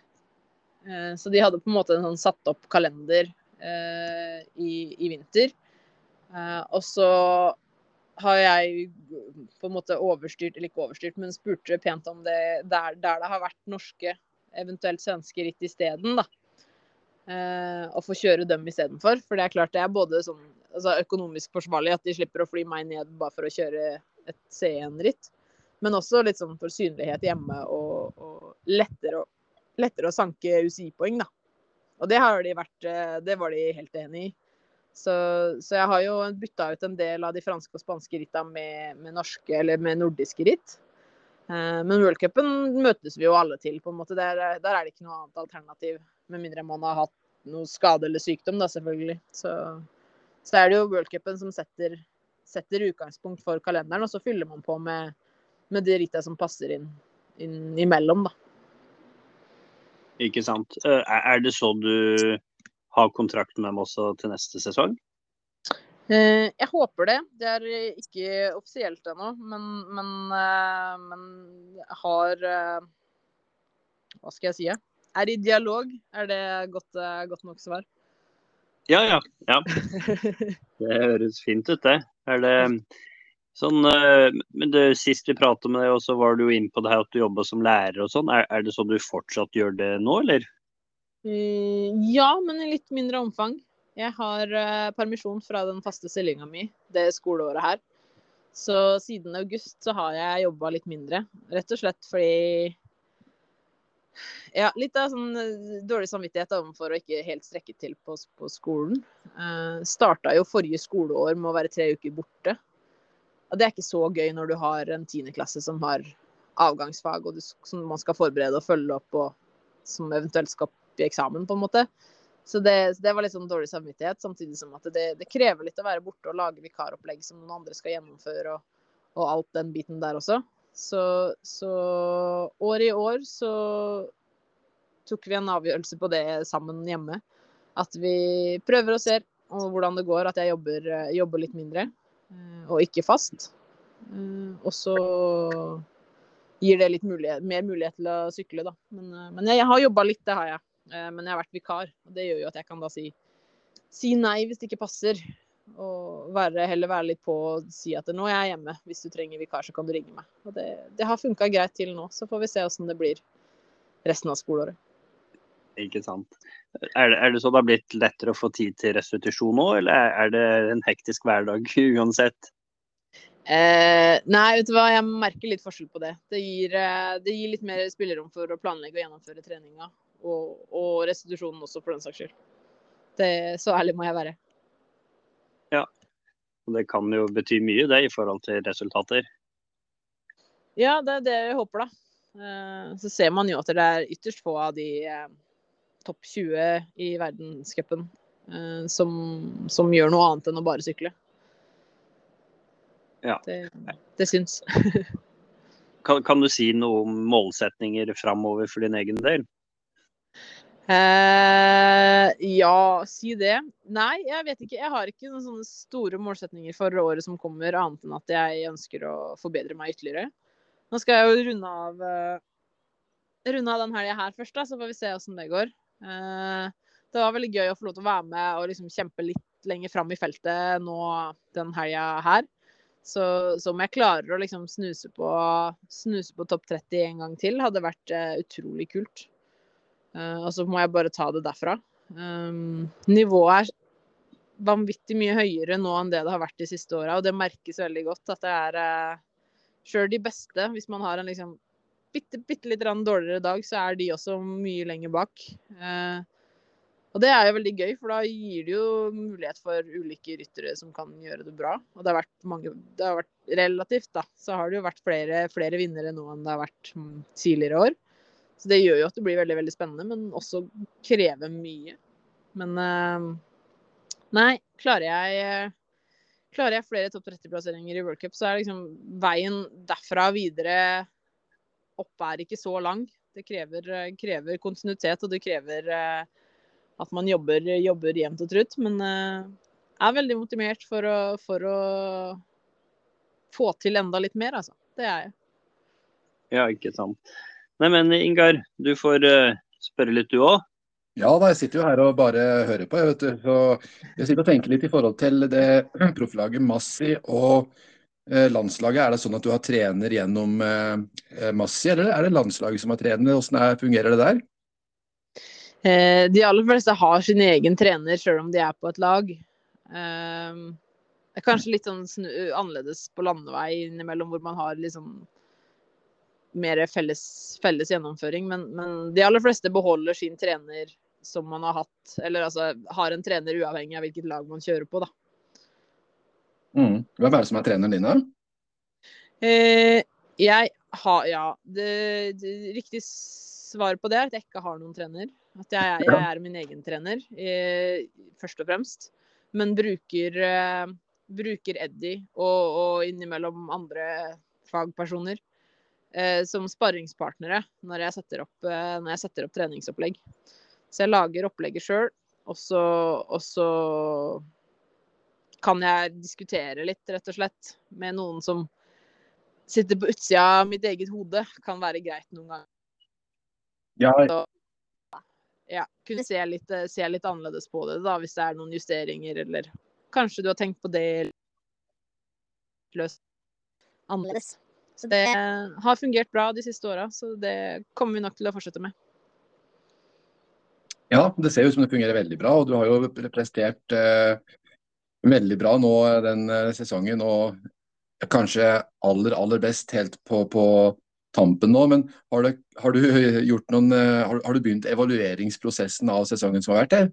Eh, så de hadde på en måte en sånn satt opp kalender eh, i, i, vinter. Eh, og så har jeg på en måte overstyrt, eller ikke overstyrt, men spurte pent om det der, der det har vært norske, eventuelt svenske ritt isteden, da eh, og få kjøre dem istedenfor. For det er klart det er både sånn, altså økonomisk forsvarlig at de slipper å fly meg ned bare for å kjøre et C1-ritt. Men også litt sånn for synlighet hjemme og, og lettere, lettere, å, sanke UCI-poeng, da. Og det, har de vært, eh, det var de helt enig i. Så, så, jeg har jo bytta ut en del av de franske og spanske ritta med, med, norske, eller med nordiske ritt. Eh, men worldcupen møtes vi jo alle til, på en måte. Der, der, er det ikke noe annet alternativ. Med mindre man har hatt noe skade eller sykdom, da, selvfølgelig. Så, så er det jo worldcupen som setter, setter, utgangspunkt for kalenderen, og så fyller man på med, med de ritta som passer inn, innimellom, da. Ikke sant. Eh, er det så du har kontrakt med dem også til neste sesong? Eh, jeg håper det. Det er ikke offisielt ennå, men, men, eh, men har Hva skal jeg si? Er i dialog. Er det godt, godt nok svar? Ja, ja. ja. Det høres fint ut, det. Er det sånn Men det sist vi pratet med deg, også var du inne på det her at du jobba som lærer og sånn. Er, er det sånn du fortsatt gjør det nå, eller? Ja, men i litt mindre omfang. Jeg har uh, permisjon fra den faste stillinga mi det skoleåret her. Så siden august så har jeg jobba litt mindre. Rett og slett fordi Ja, litt av sånn eh, dårlig samvittighet overfor å ikke helt strekke til på, på skolen. Uh, Starta jo forrige skoleår med å være tre uker borte. Og det er ikke så gøy når du har en tiendeklasse som har avgangsfag, og du, som man skal forberede og følge opp, og som eventuelt skal opp i eksamen, på en måte. Så det, det var litt sånn dårlig samvittighet, samtidig som at det, det, krever litt å være borte og lage vikaropplegg som noen andre skal gjennomføre, og, og alt den biten der også. Så, så år i år så tok vi en avgjørelse på det sammen hjemme. At vi prøver og ser hvordan det går, at jeg jobber, jobber litt mindre og ikke fast. Eh, og så gir det litt mulighet, mer mulighet til å sykle, da. Men, eh, men jeg har jobba litt, det har jeg. Men jeg har vært vikar. og Det gjør jo at jeg kan da si, si nei hvis det ikke passer. Og være, heller være litt på og si at nå er jeg hjemme. Hvis du trenger vikar, så kan du ringe meg. Og det, det har funka greit til nå. Så får vi se åssen det blir resten av skoleåret. Ikke sant. Er det, er det, så det har blitt lettere å få tid til restitusjon nå, eller er det en hektisk hverdag uansett? Eh, nei, vet du hva, jeg merker litt forskjell på det. Det gir, eh, det gir litt mer spillerom for å planlegge og gjennomføre treninga. Og, og restitusjonen også, for den saks skyld. Det, så ærlig må jeg være. Ja. Og det kan jo bety mye, det, i forhold til resultater. Ja, det er det jeg håper, da. Eh, så ser man jo at det er ytterst få av de eh, topp 20 i verdenscupen eh, som, som, gjør noe annet enn å bare sykle. Ja. Det, det syns. kan, kan, du si noe om målsetninger framover for din egen del? Eh, ja, si det. Nei, jeg vet ikke. Jeg har ikke noen sånne store målsetninger for året som kommer, annet enn at jeg ønsker å forbedre meg ytterligere. Nå skal jeg jo runde av, uh, runde av den helga her først, da, så får vi se åssen det går. Eh, det var veldig gøy å få lov til å være med og liksom kjempe litt lenger fram i feltet nå den helga her. Så, så, om jeg klarer å liksom snuse på, snuse på topp 30 en gang til, hadde vært uh, utrolig kult. Uh, og så må jeg bare ta det derfra. Nivået er vanvittig mye høyere nå enn det det har vært de siste åra, og det merkes veldig godt at det er Sjøl de beste, hvis man har en liksom bitte, bitte litt dårligere dag, så er de også mye lenger bak. Eh, og det er jo veldig gøy, for da gir det jo mulighet for ulike ryttere som kan gjøre det bra. Og det har vært mange Det har vært relativt, da, så har det jo vært flere, flere vinnere nå enn det har vært mm, tidligere år. Så det gjør jo at det blir veldig, veldig spennende, men også krever mye. Men eh, nei, klarer jeg Klarer jeg flere topp 30-plasseringer i World Cup, så er liksom veien derfra videre opp er ikke så lang. Det krever, eh, krever kontinuitet, og det krever uh, at man jobber, jobber jevnt og trutt. Men jeg er veldig motivert for å, for å, få til enda litt mer, altså. Det er jeg. Ja, ikke sant. Nei, men Ingar, du får spørre litt du òg. Ja da, jeg sitter jo her og bare hører på. Jeg, vet du. Så jeg sitter og tenker litt i forhold til det profflaget Massi og Eh, landslaget, er det sånn at du har trener gjennom eh, eh, Massi, eller er det landslaget som har trener? Hvordan fungerer det der? de aller fleste har sin egen trener, selv om de er på et lag. det er kanskje litt sånn annerledes på landevei innimellom, hvor man har liksom mer felles, felles gjennomføring. Men, men, de aller fleste beholder sin trener som man har hatt, eller altså har en trener uavhengig av hvilket lag man kjører på, da. Mm. Hvem er det som er treneren din, da? Eh, jeg har Ja. Det, det, riktig svar på det er at jeg ikke har noen trener. At jeg, jeg er min egen trener, eh, først og fremst. Men bruker, eh, bruker Eddie og, og, innimellom andre fagpersoner eh, som sparringspartnere når jeg, setter opp, eh, når jeg setter opp treningsopplegg. Så jeg lager opplegget sjøl, og så kan jeg diskutere litt, rett og slett, med noen som sitter på utsida av mitt eget hode, kan være greit noen ganger. Ja. Så, ja, kunne se litt, se litt, annerledes på det, da, hvis det er noen justeringer, eller kanskje du har tenkt på det løst annerledes. Så det har fungert bra de siste åra, så det kommer vi nok til å fortsette med. Ja, det ser ut som det fungerer veldig bra, og du har jo prestert eh, veldig bra nå den eh, sesongen. Og kanskje aller, aller best helt på, på tampen nå. Men har du, har du, gjort noen, eh, har, har, du begynt evalueringsprosessen av sesongen som har vært her?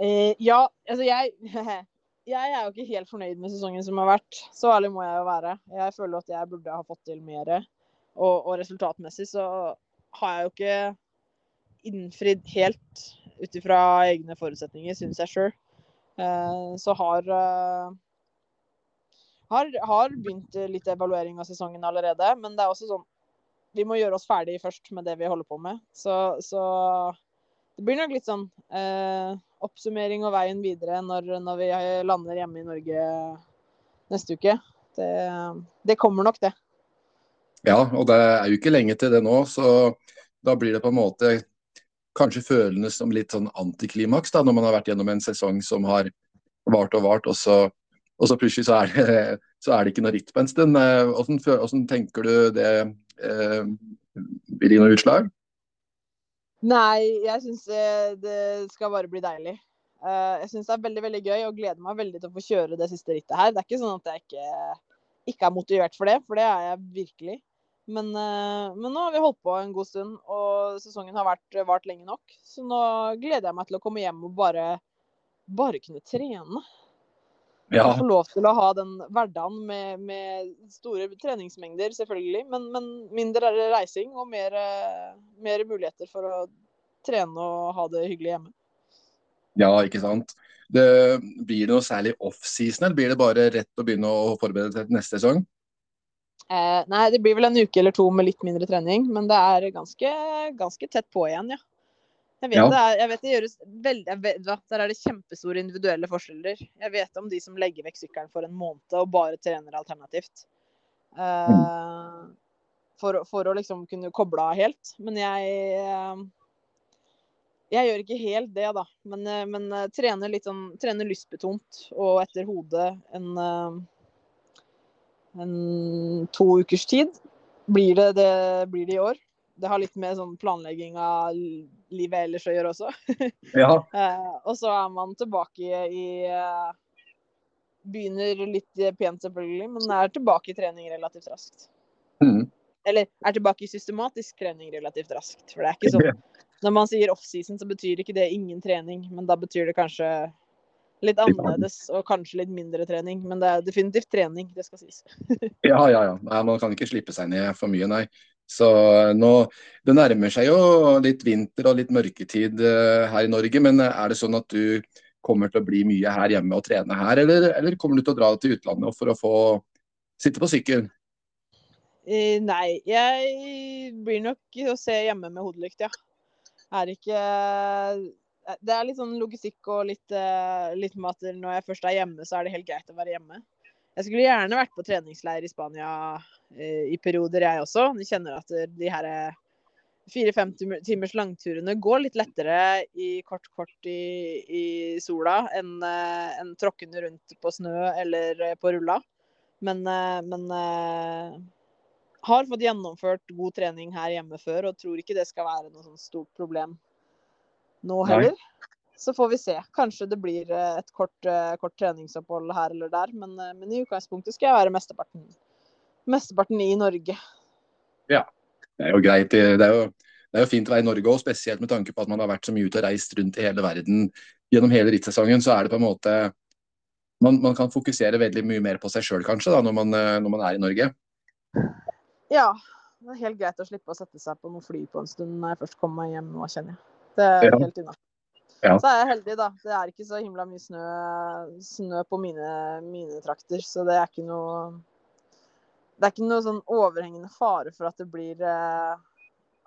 Eh, ja, altså jeg, jeg er jo ikke helt fornøyd med sesongen som har vært. Så ærlig må jeg jo være. Jeg føler at jeg burde ha fått til mer. Og, og resultatmessig så har jeg jo ikke innfridd helt ut ifra egne forutsetninger, syns jeg sjøl. Så har, har har begynt litt evaluering av sesongen allerede. Men det er også sånn Vi må gjøre oss ferdig først med det vi holder på med. Så, så det blir nok litt sånn eh, oppsummering og veien videre når, når, vi lander hjemme i Norge neste uke. Det, det kommer nok, det. Ja, og det er jo ikke lenge til det nå, så da blir det på en måte kanskje følende som litt sånn antiklimaks da, når man har vært gjennom en sesong som har vart og vart, og så, og så plutselig så er, det, så er, det, ikke noe ritt på en stund. Hvordan, eh, hvordan tenker du det eh, vil gi noe utslag? Nei, jeg syns eh, det skal bare bli deilig. Eh, jeg syns det er veldig veldig gøy og gleder meg veldig til å få kjøre det siste rittet her. Det er ikke sånn at jeg ikke, ikke er motivert for det, for det er jeg virkelig. Men, eh, men, nå har vi holdt på en god stund, og sesongen har vært, vart lenge nok. Så nå gleder jeg meg til å komme hjem og bare, bare kunne trene. Ja. Få lov til å ha den hverdagen med, med store treningsmengder, selvfølgelig. Men, men, mindre reising og mer, mer, muligheter for å trene og ha det hyggelig hjemme. Ja, ikke sant. Det, blir det noe særlig offseason, eller blir det bare rett å begynne å forberede seg til neste sesong? Eh, nei, det blir vel en uke eller to med litt mindre trening, men det er ganske, ganske tett på igjen, ja. Jeg vet, ja. Det, er, jeg vet det gjøres veldig vet, Der er det kjempestore individuelle forskjeller. Jeg vet om de som legger vekk sykkelen for en måned og bare trener alternativt. Eh, mm. for, for, å liksom kunne koble av helt. Men jeg eh, Jeg gjør ikke helt det, da. Men, eh, men eh, trener litt sånn Trener lystbetont og etter hodet en en to ukers tid. Blir det, det blir det i år. Det har litt med sånn planlegging av livet ellers å gjøre også. Ja. eh, og så er man tilbake i eh, Begynner litt pent, selvfølgelig, men er tilbake i trening relativt raskt. Mm. Eller er tilbake i systematisk trening relativt raskt. For det er ikke sånn Når man sier offseason, så betyr ikke det ingen trening, men da betyr det kanskje Litt annerledes og kanskje litt mindre trening, men det er definitivt trening, det skal sies. ja, ja, ja. Nei, man kan ikke slippe seg ned for mye, nei. Så nå, Det nærmer seg jo litt vinter og litt mørketid uh, her i Norge, men er det sånn at du kommer til å bli mye her hjemme og trene her, eller, eller kommer du til å dra til utlandet for å få sitte på sykkel? Nei, jeg blir nok å se hjemme med hodelykt, ja. Er ikke Eh, det er litt sånn logistikk og litt, uh, litt at når jeg først er hjemme, så er det helt greit å være hjemme. Jeg skulle gjerne vært på treningsleir i Spania uh, i perioder, jeg også. Jeg kjenner at de her fire-fem timers langturene går litt lettere i kort, kort i, i sola enn uh, en tråkkende rundt på snø eller på rulla. Men, men har fått gjennomført god trening her hjemme før og tror ikke det skal være noe sånn stort problem nå heller. Så får vi se. Kanskje det blir eh, et kort, eh, kort treningsopphold her eller der. Men, eh, men, i utgangspunktet skal jeg være mesteparten, mesteparten i Norge. Ja, det er jo greit. Det er jo, det er jo fint å være i Norge òg, spesielt med tanke på at man har vært så mye ute og reist rundt i hele verden gjennom hele rittsesongen. Så er det på en måte man, man kan fokusere veldig mye mer på seg sjøl kanskje, da, når man, når man er i Norge. Ja, det er helt greit å slippe å sette seg på noe fly på en stund når jeg først kommer meg hjem nå, kjenner jeg. Det er ja. helt innafor. Ja. Så er jeg heldig, da. Det er ikke så himla mye snø, snø på mine, mine, trakter, så det er ikke noe Det er ikke noe sånn overhengende fare for at det blir eh,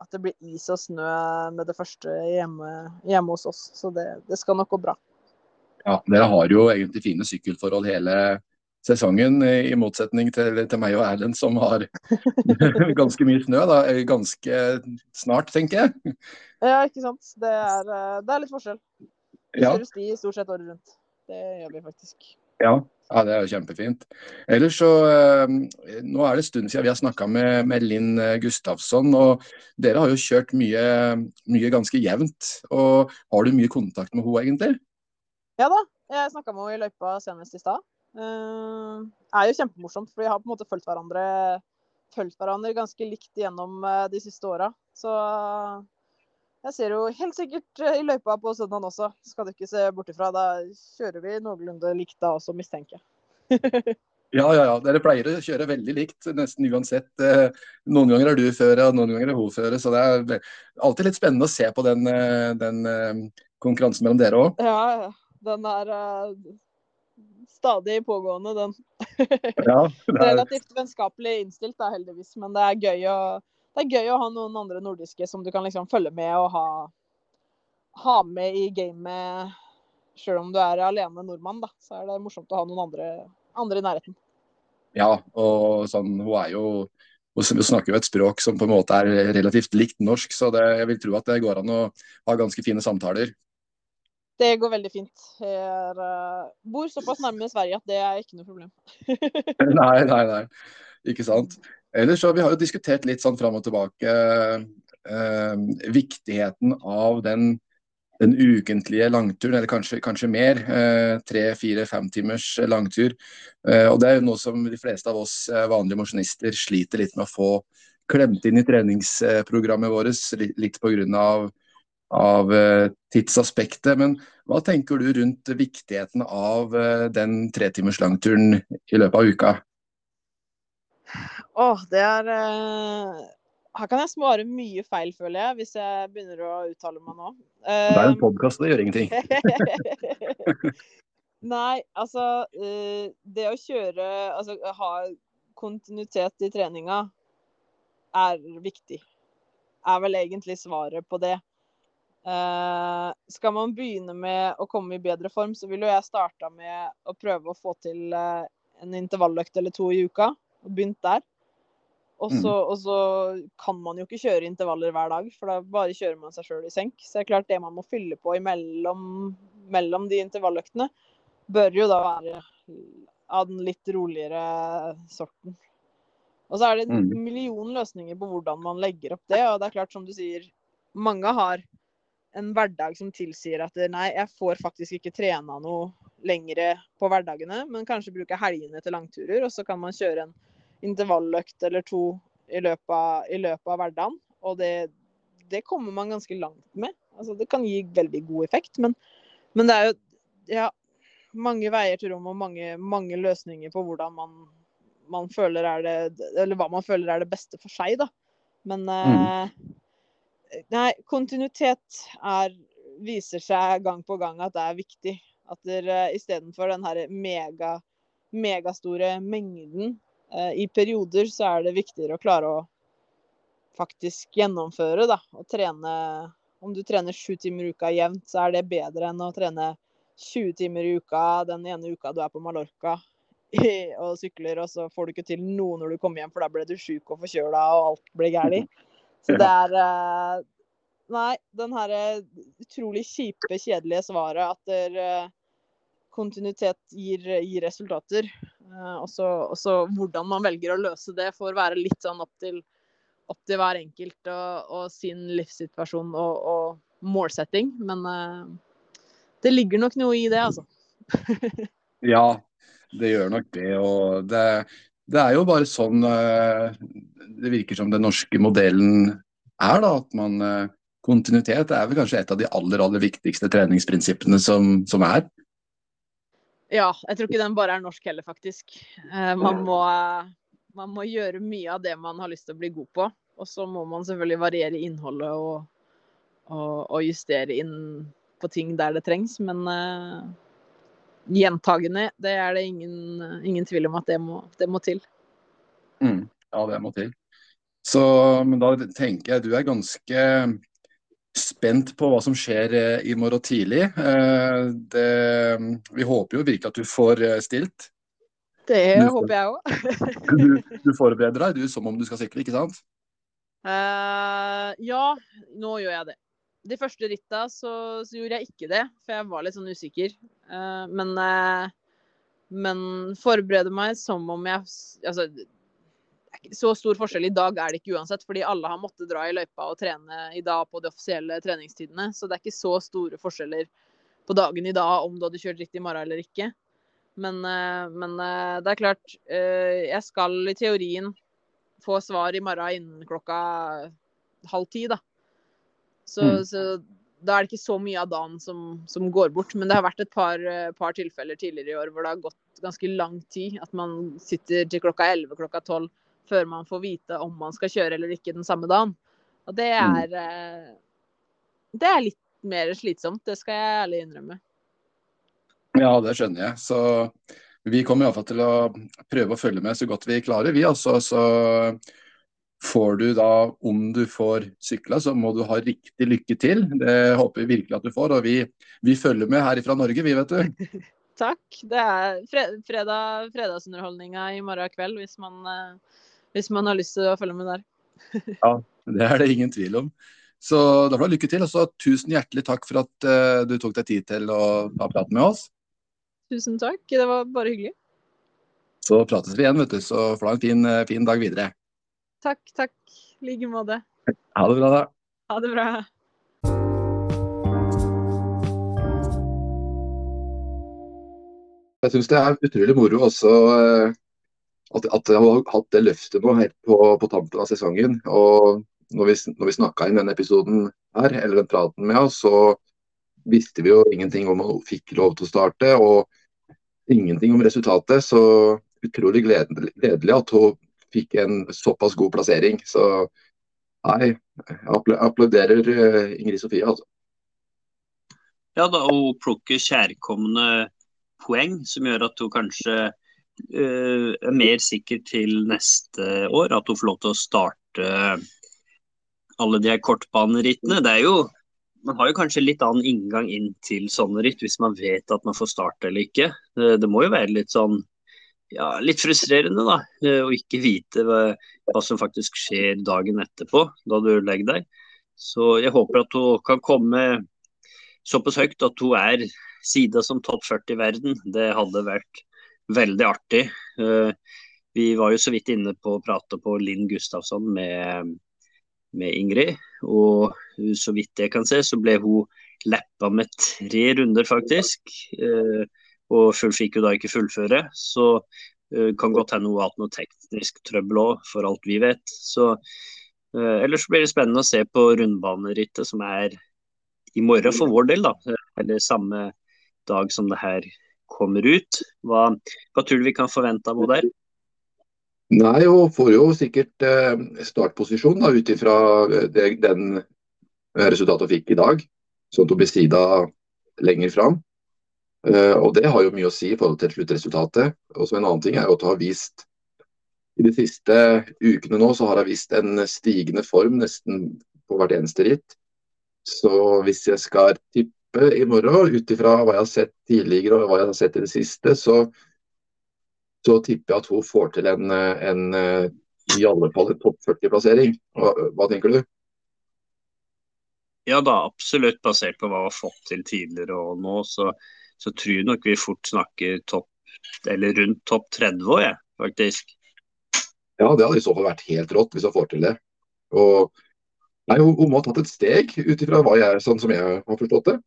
at det blir is og snø med det første hjemme, hjemme hos oss. Så det, det, skal nok gå bra. Ja, Dere har jo egentlig fine sykkelforhold hele sesongen, i motsetning til, til meg og Erlend som har ganske mye snø. da, Ganske snart, tenker jeg. Ja, ikke sant. Det er, eh, det er litt forskjell. Vi ja. kjører sti stort sett året rundt. Det gjør vi faktisk. Ja, ja det er jo kjempefint. Ellers så eh, Nå er det en stund siden vi har snakka med, med, Linn eh, Gustavsson. og Dere har jo kjørt mye, mye ganske jevnt. og Har du mye kontakt med henne egentlig? Ja da. Jeg snakka med henne i løypa senest i stad. Uh, er jo kjempemorsomt, for vi har på en måte fulgt hverandre, fulgt hverandre ganske likt gjennom de siste åra. Så jeg ser jo helt sikkert eh, i løypa på søndag også, skal du ikke se bort ifra. Da kjører vi noenlunde likt da også, mistenker jeg. Ja, ja, ja. Dere pleier å kjøre veldig likt nesten uansett. Eh, noen ganger er du føre, og noen ganger er hun føre. Så det er alltid litt spennende å se på den, eh, den eh, konkurransen mellom dere òg. Ja, den er stadig pågående, den. ja, er... Relativt vennskapelig innstilt, da, heldigvis. Men det er, gøy å, det er gøy å ha noen andre nordiske som du kan liksom følge med og ha, ha med i gamet. Sjøl om du er alene nordmann, da, så er det morsomt å ha noen andre, andre i nærheten. Ja, og sånn, hun er jo hun snakker jo et språk som på en måte er relativt likt norsk, så det, jeg vil tro at det går an å ha ganske fine samtaler. Det går veldig fint. Jeg uh, bor såpass nærme Sverige at det er ikke noe problem. nei, nei, nei. Ikke sant. Ellers så Vi har jo diskutert litt sånn fram og tilbake eh, viktigheten av den den ukentlige langturen, eller kanskje, kanskje mer. Eh, tre, fire, fem timers langtur. Eh, og Det er jo noe som de fleste av oss eh, vanlige mosjonister sliter litt med å få klemt inn i treningsprogrammet vårt, litt pga. Av, av tidsaspektet. Men hva tenker du rundt viktigheten av den tretimers langturen i løpet av uka? Åh, det er her kan jeg svare mye feil, føler jeg, hvis jeg begynner å uttale meg nå. det er en podkast, det gjør ingenting. Nei, altså eh, Det å kjøre Altså ha kontinuitet i treninga er viktig. Er vel egentlig svaret på det. Uh, skal man begynne med å komme i bedre form, så ville jeg starta med å prøve å få til uh, en intervalløkt eller to i uka. Og begynt der. Og så, mm. og så, kan man jo ikke kjøre intervaller hver dag, for da bare kjører man seg sjøl i senk. Så det er klart det man må fylle på imellom mellom de intervalløktene, bør jo da være av den litt roligere sorten. Og så er det en mm. million løsninger på hvordan man legger opp det. Og det er klart, som du sier, mange har en hverdag som tilsier at nei, jeg får faktisk ikke trena noe lengre på hverdagene, men kanskje bruke helgene til langturer, og så kan man kjøre en intervalløkt eller to i løpet av, i løpet av hverdagen. Og det, det, kommer man ganske langt med. Altså, det kan gi veldig god effekt, men, men det er jo ja, mange veier til rom og mange, mange løsninger på hvordan man, man, føler er det Eller hva man føler er det beste for seg, da. Men mm. eh, nei, kontinuitet er, viser seg gang på gang at det er viktig. At dere istedenfor den her mega, megastore mengden Eh, I perioder så er det viktigere å klare å faktisk gjennomføre, da. Og trene Om du trener sju timer i uka jevnt, så er det bedre enn å trene 20 timer i uka den ene uka du er på Mallorca og sykler, og så får du ikke til noe når du kommer hjem, for da ble du sjuk og forkjøla, og alt ble galt. Så det er uh, Nei, den her utrolig kjipe, kjedelige svaret at der, eh, kontinuitet gir, gir resultater. Uh, og så hvordan man velger å løse det, får være litt sånn opp til, opp til hver enkelt og, og sin livssituasjon og, og, målsetting. Men uh, det ligger nok noe i det, altså. ja, det gjør nok det. Og det, det er jo bare sånn uh, det virker som den norske modellen er, da. At man uh, Kontinuitet er vel kanskje et av de aller, aller viktigste treningsprinsippene som, som er. Ja, jeg tror ikke den bare er norsk heller, faktisk. Eh, man må, man må, gjøre mye av det man har lyst til å bli god på. Og så må man selvfølgelig variere innholdet og, og, og justere inn på ting der det trengs. Men gjentagende, det er det ingen, ingen tvil om at det må, det må til. Mm, ja, det må til. Så men da tenker jeg du er ganske spent på hva som skjer eh, i morgen tidlig. Eh, det, vi håper jo virkelig at du får eh, stilt. Det du, håper jeg òg. du, du, forbereder deg du som om du skal sykle, ikke sant? Uh, ja, nå gjør jeg det. De første ritta så, så, gjorde jeg ikke det, for jeg var litt sånn usikker. Uh, men, uh, men forberede meg som om jeg Altså, så stor forskjell i dag er det ikke uansett, fordi alle har måttet dra i løypa og trene i dag på de offisielle treningstidene. Så det er ikke så store forskjeller på dagen i dag om du hadde kjørt ritt i morgen eller ikke. Men, uh, men, det er klart, jeg skal i teorien få svar i morgen innen klokka halv ti, da. Så, mm. så da er det ikke så mye av dagen som, som går bort. Men det har vært et par, par, tilfeller tidligere i år hvor det har gått ganske lang tid. At man sitter til klokka 11, klokka 12 før man får vite om man skal kjøre eller ikke den samme dagen. Og det mm. er, mm. det er litt mer slitsomt, det skal jeg ærlig innrømme. Ja, det skjønner jeg. Så vi kommer iallfall til å prøve å følge med så godt vi klarer, vi. altså. Så får du da, om du får sykla, så må du ha riktig lykke til. Det håper vi virkelig at du får. Og vi, vi følger med her fra Norge, vi, vet du. Takk. Det er fredag, fredagsunderholdninga i morgen kveld, hvis man, eh, hvis man har lyst til å følge med der. ja, det er det ingen tvil om. Så da får du lykke til. Og så tusen hjertelig takk for at uh, du tok deg tid til å ta praten med oss. Tusen takk. Det var bare hyggelig. Så prates vi igjen, vet du. Så får du ha en fin, eh, fin dag videre. Takk, takk. I like måte. Ha det bra, da. Ha det bra. Jeg syns det er utrolig moro også eh, at, at jeg har hatt det løftet nå helt på, på tampen av sesongen. Og når vi, når vi snakka inn denne episoden her, eller den praten med oss, så visste vi jo ingenting om hun fikk lov til å starte. og ingenting om resultatet. Så utrolig gledelig at hun fikk en såpass god plassering. Så nei, jeg applauderer eh, Ingrid Sofie, altså. Ja, da hun plukker kjærkomne poeng som gjør at hun kanskje uh, er mer sikker til neste år. At hun får lov til å starte alle de her kortbanerittene. Det er jo man har jo kanskje litt annen inngang inn til sånne ritt hvis man vet at man får starte eller ikke. Det, må jo være litt sånn ja, litt frustrerende da, eh, å ikke vite hva, hva, som faktisk skjer dagen etterpå, da du legger deg. Så jeg håper at hun kan komme såpass høyt at hun er sida som topp 40 i verden. Det hadde vært veldig artig. Eh, vi var jo så vidt inne på å prate på Linn Gustafsson med med Ingrid. Og så vidt jeg kan se, så ble hun lappa med tre runder, faktisk. Eh, og full fikk jo da ikke fullføre. Så eh, kan godt hende hun har hatt noe teknisk trøbbel òg, for alt vi vet. Så eh, ellers blir det spennende å se på rundbanerittet som er i morgen for vår del, da. Eller samme dag som det her kommer ut. Hva, hva tror du vi kan forvente av henne der? Nei, hun får jo sikkert eh, startposisjon da, ut ifra den resultatet hun fikk i dag. Sånn at hun blir sida lenger fram. Uh, og det har jo mye å si i forhold til sluttresultatet. Og så En annen ting er jo at hun har vist i de siste ukene nå så har hun vist en stigende form nesten på hvert eneste ritt. Så hvis jeg skal tippe i morgen, ut ifra hva jeg har sett tidligere og hva jeg har sett i det siste, så så tipper jeg at hun får til en, en i alle fall en topp 40-plassering. Hva, hva, tenker du? Ja da, absolutt. Basert på hva hun har fått til tidligere og nå, så, så tror jeg nok vi fort snakker topp eller rundt topp 30 òg, jeg, faktisk. Ja, det hadde i så fall vært helt rått hvis hun får til det. Og, nei, hun, hun må ha tatt et steg ut ifra sånn som jeg har forstått det.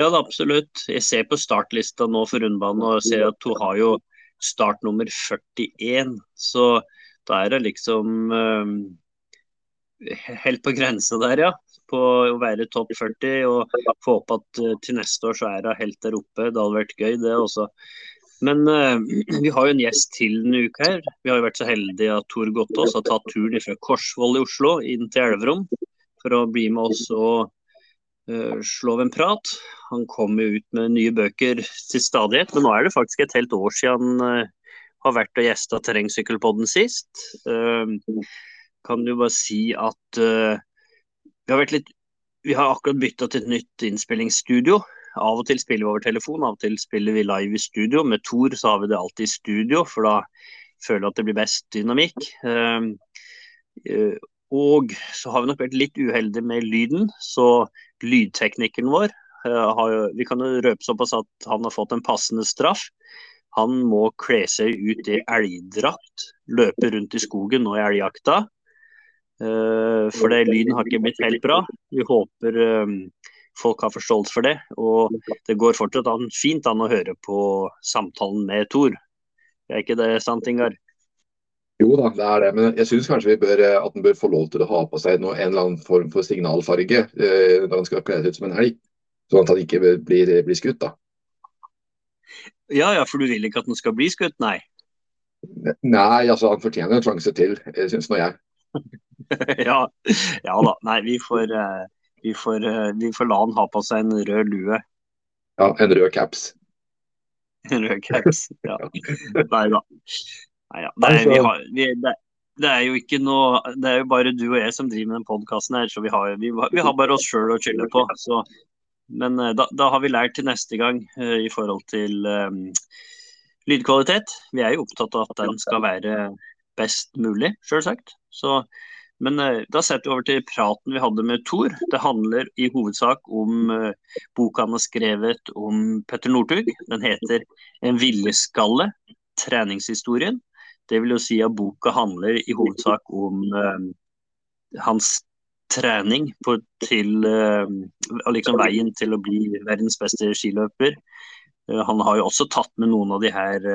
Ja, det absolutt. Jeg ser på startlista nå for rundbanen og ser at hun har jo startnummer 41. Så da er det liksom um, helt på grensa der, ja. På å være topp 40 og få opp at uh, til neste år så er hun helt der oppe. Det hadde vært gøy, det også. Men uh, vi har jo en gjest til denne uka her. Vi har jo vært så heldige at Tor Gottaas har tatt turen fra Korsvoll i Oslo inn til Elverum for å bli med oss og uh, slå av en prat. Han kom jo ut med nye bøker til stadighet, men nå er det faktisk et helt år siden han uh, har vært og gjesta Terrengsykkelpodden sist. Uh, kan jo bare si at uh, vi har litt Vi har akkurat bytta til et nytt innspillingsstudio. Av og til spiller vi over telefon, av og til spiller vi live i studio. Med Tor så har vi det alltid i studio, for da føler jeg at det blir best dynamikk. Uh, og så har vi nok vært litt uheldige med lyden, så lydteknikeren vår Eh, har, vi kan jo røpe såpass at han har fått en passende straff. Han må kle seg ut i elgdrakt, løpe rundt i skogen nå i elgjakta. Uh, for det, lyden har ikke blitt helt bra. Vi håper um, folk har forståelse for det. Og det går fortsatt an, fint an å høre på samtalen med Tor. Er ikke det sant, Ingar? Jo da, det er det. Men jeg syns kanskje vi bør, eh, at han bør få lov til å ha på seg noe, en eller annen form for signalfarge eh, når han skal kle seg ut som en elg. Sånn at han ikke blir, blir skutt, da. Ja ja, for du vil ikke at den skal bli skutt, nei? Nei, altså han fortjener en sjanse til, syns nå jeg. ja, ja, da. Nei, vi får, uh, vi, får, uh, vi får, la han ha på seg en rød lue. Ja, en rød caps. En rød caps, ja. Nei da. Nei, ja. er, vi har, vi, det, det, er jo ikke noe Det er jo bare du og jeg som driver med den podkasten her, så vi har, vi, vi har bare oss sjøl å skylde på. Så men eh, da, da, har vi lært til neste gang uh, i forhold til um, lydkvalitet. Vi er jo opptatt av at den skal være best mulig, sjølsagt. Men uh, da setter vi over til praten vi hadde med Thor. Det handler i hovedsak om uh, boka han har skrevet om Petter Northug. Den heter 'En villeskalle treningshistorien'. Det vil jo si at boka handler i hovedsak om hans trening på, til liksom veien til å bli verdens beste skiløper. Han har jo også tatt med noen av de her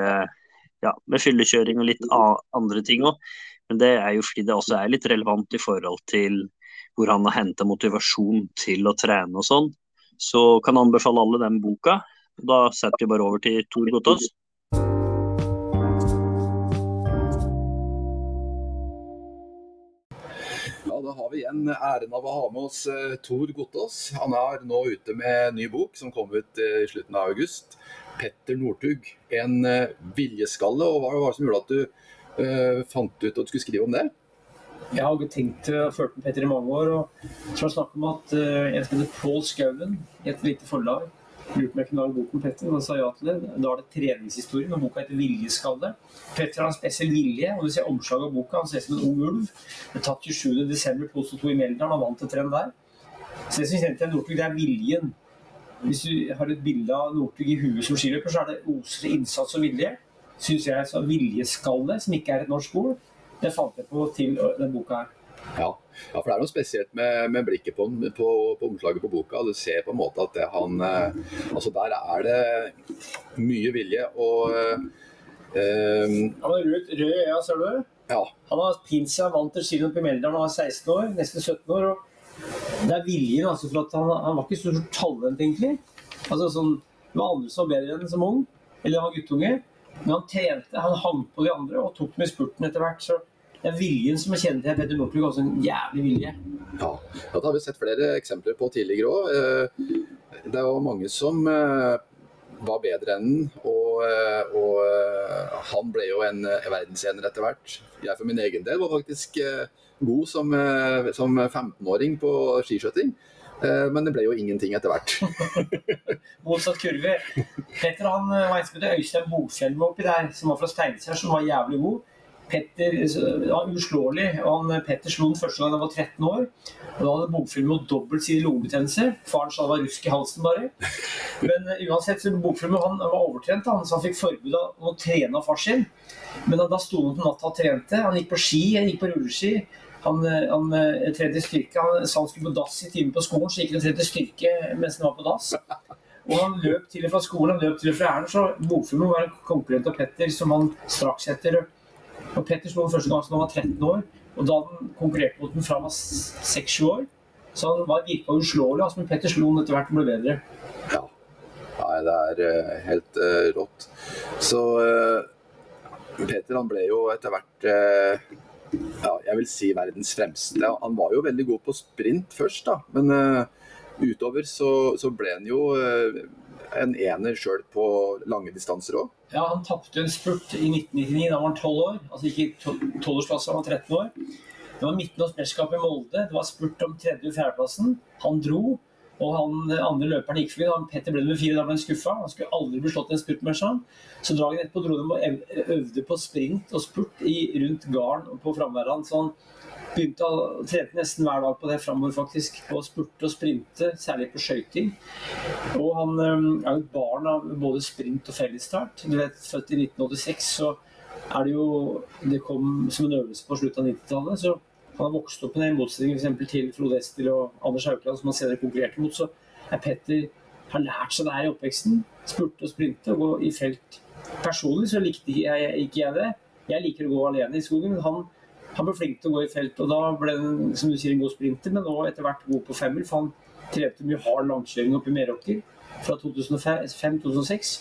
ja, med fyllekjøring og litt andre ting òg. Men det er jo fordi det også er litt relevant i forhold til hvor han har henta motivasjon til å trene og sånn. Så kan jeg anbefale alle den boka. Da setter vi bare over til Tor Gotaas. da har vi igjen æren av å ha med oss uh, Tor Gotaas. Han er nå ute med ny bok som kom ut uh, i slutten av august. 'Petter Northug'. En uh, viljeskalle. og Hva var det som gjorde at du fant ut at du skulle skrive om det? Jeg har tenkt og fulgt med Petter i mange år. og så har jeg snakket om at en som heter Pål Skauen, i et lite forlag, lurte på om jeg kunne lage bok om Petter, og sa ja til det. Da er det treningshistorien, og boka heter 'Viljeskalle'. Petter har en spesiell vilje, og du ser omslaget av boka. Han ser ut som en ung ulv. Det er tatt 27.12.2002 i Meldalen han vant et renn der. Så det som kjente til Northug, det er viljen. Hvis du har et bilde av Northug i huet som skiløper, så er det oser innsats og vilje. Syns jeg så viljeskalle, som ikke er et norsk ord, det fant jeg på til denne boka her. Ja. ja, for det er noe spesielt med, med blikket på, på, på, omslaget på boka. Du ser på en måte at det, han eh, Altså der er det mye vilje og eh, Han er rød, rød ja, øya, ser du. Ja. Han har pint seg vant til Meldal da han var 16 år, nesten 17 år. og Det er viljen altså for at han, han var ikke så stort talent, egentlig. Altså sånn, Det var andre som var bedre enn som ung, eller han var guttunge. Men han trente, han hang på de andre og tok med spurten etter hvert. så det er viljen som er kjennetegnet Petter Northug. Også en jævlig vilje. Ja, det har vi sett flere eksempler på tidligere òg. Det det var mange som eh, var bedre enn den, og, eh, og, han ble jo en verdensener etter hvert. Jeg for min egen del var faktisk god som, som 15-åring på skiskøyting. Men det ble jo ingenting etter hvert. Motsatt kurve. Petter han var en som het Øystein Bofjell oppi der, som var fra Steinkjer, som var jævlig god. Petter ja, uslåelig. og han, Petter slo den første gang han var 13 år. og Da hadde bokfilmen mot dobbeltsidig lungebetennelse. Faren sa det var rusk i halsen, bare. Men uh, uansett, så han var overtrent, han, så han fikk forbud om å trene av far sin. Men da, sto han på natta og trente. Han gikk på ski, han gikk på rulleski. Han, eh, han uh, trente styrke. Han sa han skulle på dass i timen på skolen, så gikk han og trente styrke mens han var på dass. Og han løp til og fra skolen, han løp til og fra æren, så bokfilmen var en konkurrent av Petter som han straks etter og Petter slo første gang da han var 13 år. Og da han konkurrerte mot den fra han var 6-7 år. Så han var virka uslåelig. Altså, men Petter slo den etter hvert og ble bedre. Ja. Nei, det er uh, helt uh, rått. Så uh, Peter han ble jo etter hvert ja, jeg vil si verdens fremste. Han var jo veldig god på sprint først, da. Men utover så, så, ble han jo en ener sjøl på lange distanser òg. Ja, han tapte en spurt i 1999, da var han 12 år. Altså ikke i 12-årsklasse, han var 13 år. Det var midten av mesterskapet i Molde. Det var spurt om tredje- og fjerdeplassen. Han dro. Og han andre løperen gikk forbi. Han, Petter ble nummer fire, da ble han skuffa. Han skulle aldri bli slått i en spurtmatch. Så dagen etterpå dro de og øvde på sprint og spurt i, rundt garden på framværet Så han begynte å trente nesten hver dag på det framover, faktisk. På å spurte og sprinte, særlig på skøyting. Og han er jo barn av både sprint og fellesstart. Du vet, Født i 1986, så er det jo Det kom som en øvelse på slutten av 90-tallet. Han har vokst opp med det, i motsetning f.eks. til Frode Estil og Anders Haukeland, som han senere konkurrerte mot. Så er Petter har lært seg det her i oppveksten. Spurte og sprinte og gå i felt. Personlig så likte jeg, ikke jeg det. Jeg liker å gå alene i skogen, men han, han ble flink til å gå i felt. Og da ble han som du sier, en god sprinter, men nå etter hvert god på femmil. For han trente mye hard langkjøring oppe i Meråker fra 2005-2006.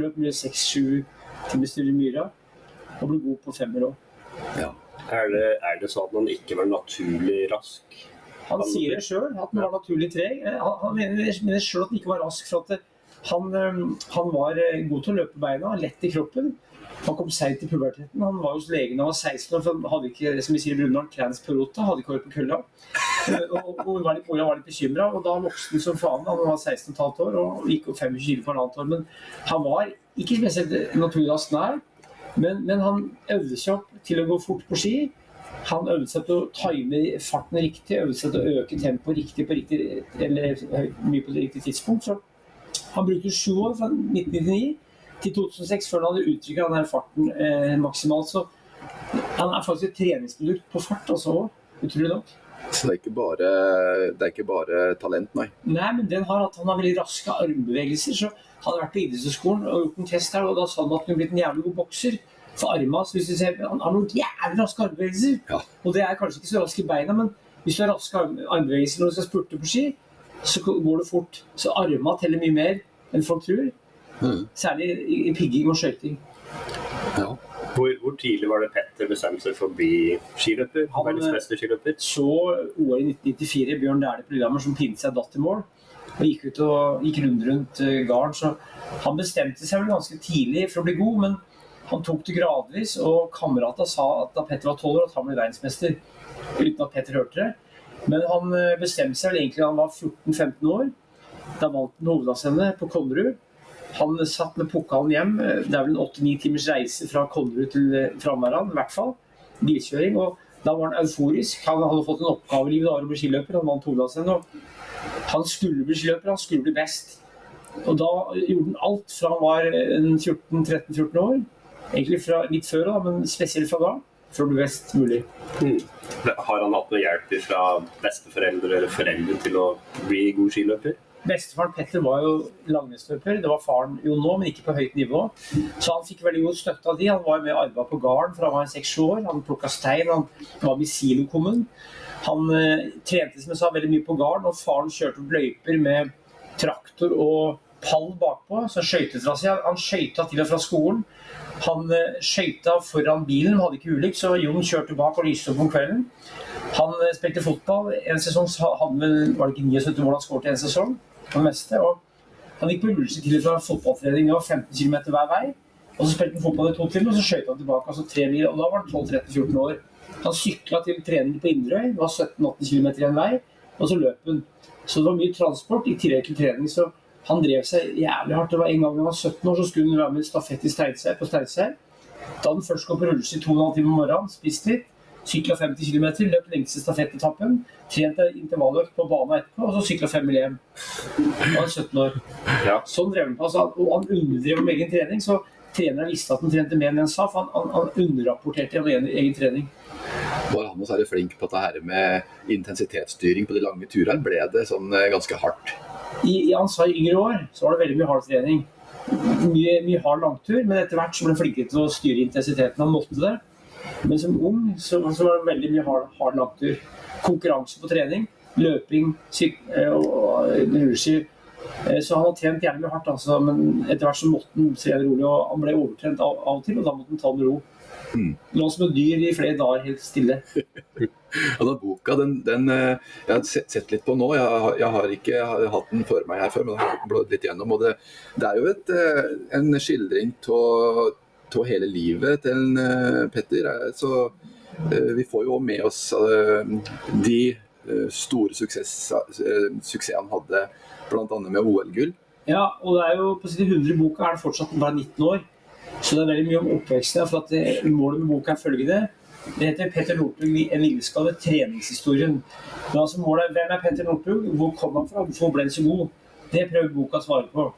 Løp mye 6-7 til i myra og ble god på femmer òg. Er, det, er det sånn at han ikke var naturlig rask? Han sier det sjøl, at han var naturlig treg. Han, han mener, sjøl at han ikke var rask. for at han, han, var god til å løpe beina, lett i kroppen. Han kom seint i puberteten. Han var hos legen da han var 16 år, for han hadde ikke som vi sier i Brumunddal, på rota, hadde ikke hår på kølla. Og, og var litt, Mora var litt bekymra, og da vokste han som faen. Han var 16,5 år og gikk opp 25 kg på halvannet år. Men han var ikke spesielt naturrask nær. Men, men, han øvde seg opp til å gå fort på ski. Han øvde seg til å time farten riktig, øvde seg til å øke tempoet riktig på riktig, eller mye på det riktige tidspunkt. Så han brukte sju år, fra 1999 til 2006, før han hadde uttrykket den farten eh, maksimalt. Så han er faktisk et treningsprodukt på fart, også, utrolig nok. Så det er, ikke bare, det er ikke bare talent, nei? Nei, men den har at han har veldig raske armbevegelser. Så han hadde vært på idrettshøyskolen og gjort en test her, og da sa han at han kunne blitt en jævlig god bokser. For arma, hvis du ser, Han har noen jævlig raske armbevegelser. Ja. Og det er kanskje ikke så raske i beina, men hvis du har raske armbevegelser når du skal spurte på ski, så går det fort. Så arma teller mye mer enn folk tror. Mm. Særlig i, i pigging og skøyting. Ja. Hvor, hvor, tidlig var det Petter bestemte seg for å bli skiløper? Verdens eh, beste skiløper? Så OL i 1994, Bjørn Dæhlie-programmet som pinnet seg datt i mål. Og gikk ut og gikk rundt rundt uh, garden. Så han bestemte seg vel ganske tidlig for å bli god, men han tok det gradvis. Og kamerata sa at da Petter var tolv år, at han ble verdensmester. Uten at Petter hørte det. Men han eh, bestemte seg vel egentlig da han var 14-15 år. Da vant han hovedlandsrennet på Konnerud. Han satt med pokalen hjem. Det er vel en åtte-ni timers reise fra Konnerud til eh, Framværan, i hvert fall. Bilkjøring. Og da var han euforisk. Han hadde fått en oppgave i livet å bli skiløper. Han vant hovedlandsrennet. Han skulle bli skiløper, han skulle bli best. Og da gjorde han alt fra han var 13-14 år, egentlig fra litt før, da, men spesielt fra da, for å bli best mulig. Mm. Har han hatt noe hjelp fra besteforeldre eller foreldre til å bli god skiløper? Bestefaren Petter var jo langrennsløper. Det var faren jo nå, men ikke på høyt nivå. Så han fikk veldig god støtte av de. Han var med og arva på gården fra han var seks-sju år. Han plukka stein, han var med i silokommunen. Han eh, trente som jeg sa, veldig mye på gården, og faren kjørte opp løyper med traktor og pall bakpå. Så skøytetrasé. Han skøyta til og fra skolen. Han eh, skøyta foran bilen, hadde ikke ulykke, så Jon kjørte bak og lyste opp om kvelden. Han eh, spilte fotball. En sesong hadde var det ikke 79 mål han skåret i en sesong det meste. Og han gikk på Ulse til fra fotballtrening og 15 km hver vei. Og så spilte han fotball i to timer, og så skøyt han tilbake. altså tre mil, og Da var han 12-13-14 år. Han sykla til trening på Inderøy, det var 17-18 km igjen vei, og så løp han. Så det var mye transport i tillegg til trening. så han drev seg jævlig hardt. Det var En gang han var 17 år, så skulle han være med i stafett i Steinkjer. Da han først kom på rulleski to og en halv time om morgenen, spist litt, sykla 50 km, løp lengste stafettetappen, trente intervalløkt på bane etterpå, og så sykla fem mil hjem. Han var 17 år. Ja. Sånn drev han på. Altså, og han underdrev med egen trening, så treneren visste at han trente mer enn han sa, for han, han, han underrapporterte gjennom egen trening. Var han særlig flink på dette med intensitetsstyring på de lange turene? Ble det sånn eh, ganske hardt? I, i hans yngre år så var det veldig mye hard trening. Mye, mye hard langtur, men etter hvert så ble han flinkere til å styre intensiteten. Han måtte det. Men som ung så, så var det veldig mye hard, hard natur. Konkurranse på trening, løping eh, og rulleski. Eh, så han har trent mye hardt, altså, men etter hvert så måtte han se rolig. og Han ble overtrent av, av og til, og da måtte han ta det med ro. Mm. Lå som et dyr i flere dager helt stille. ja, den boka den, den, eh, jeg har sett litt på nå. Jeg jeg har ikke jeg har hatt den for meg her før, men jeg har blådd litt gjennom. og Det, det er jo et, en skildring av av hele livet til uh, Petter. Eh, så uh, vi får jo med oss de store suksess, suksessene han hadde, bl.a. med OL-gull. Ja, og det er jo på side 100 i boka er det fortsatt bare 19 år. Så det er veldig mye om oppveksten. for at det, Målet med boka er følgende. Det heter Petter Northug, en ildskade, treningshistorien. Men altså målet Hvem er Petter Northug? Hvor kom han fra? Hvorfor ble han så god? Det prøver boka å svare på.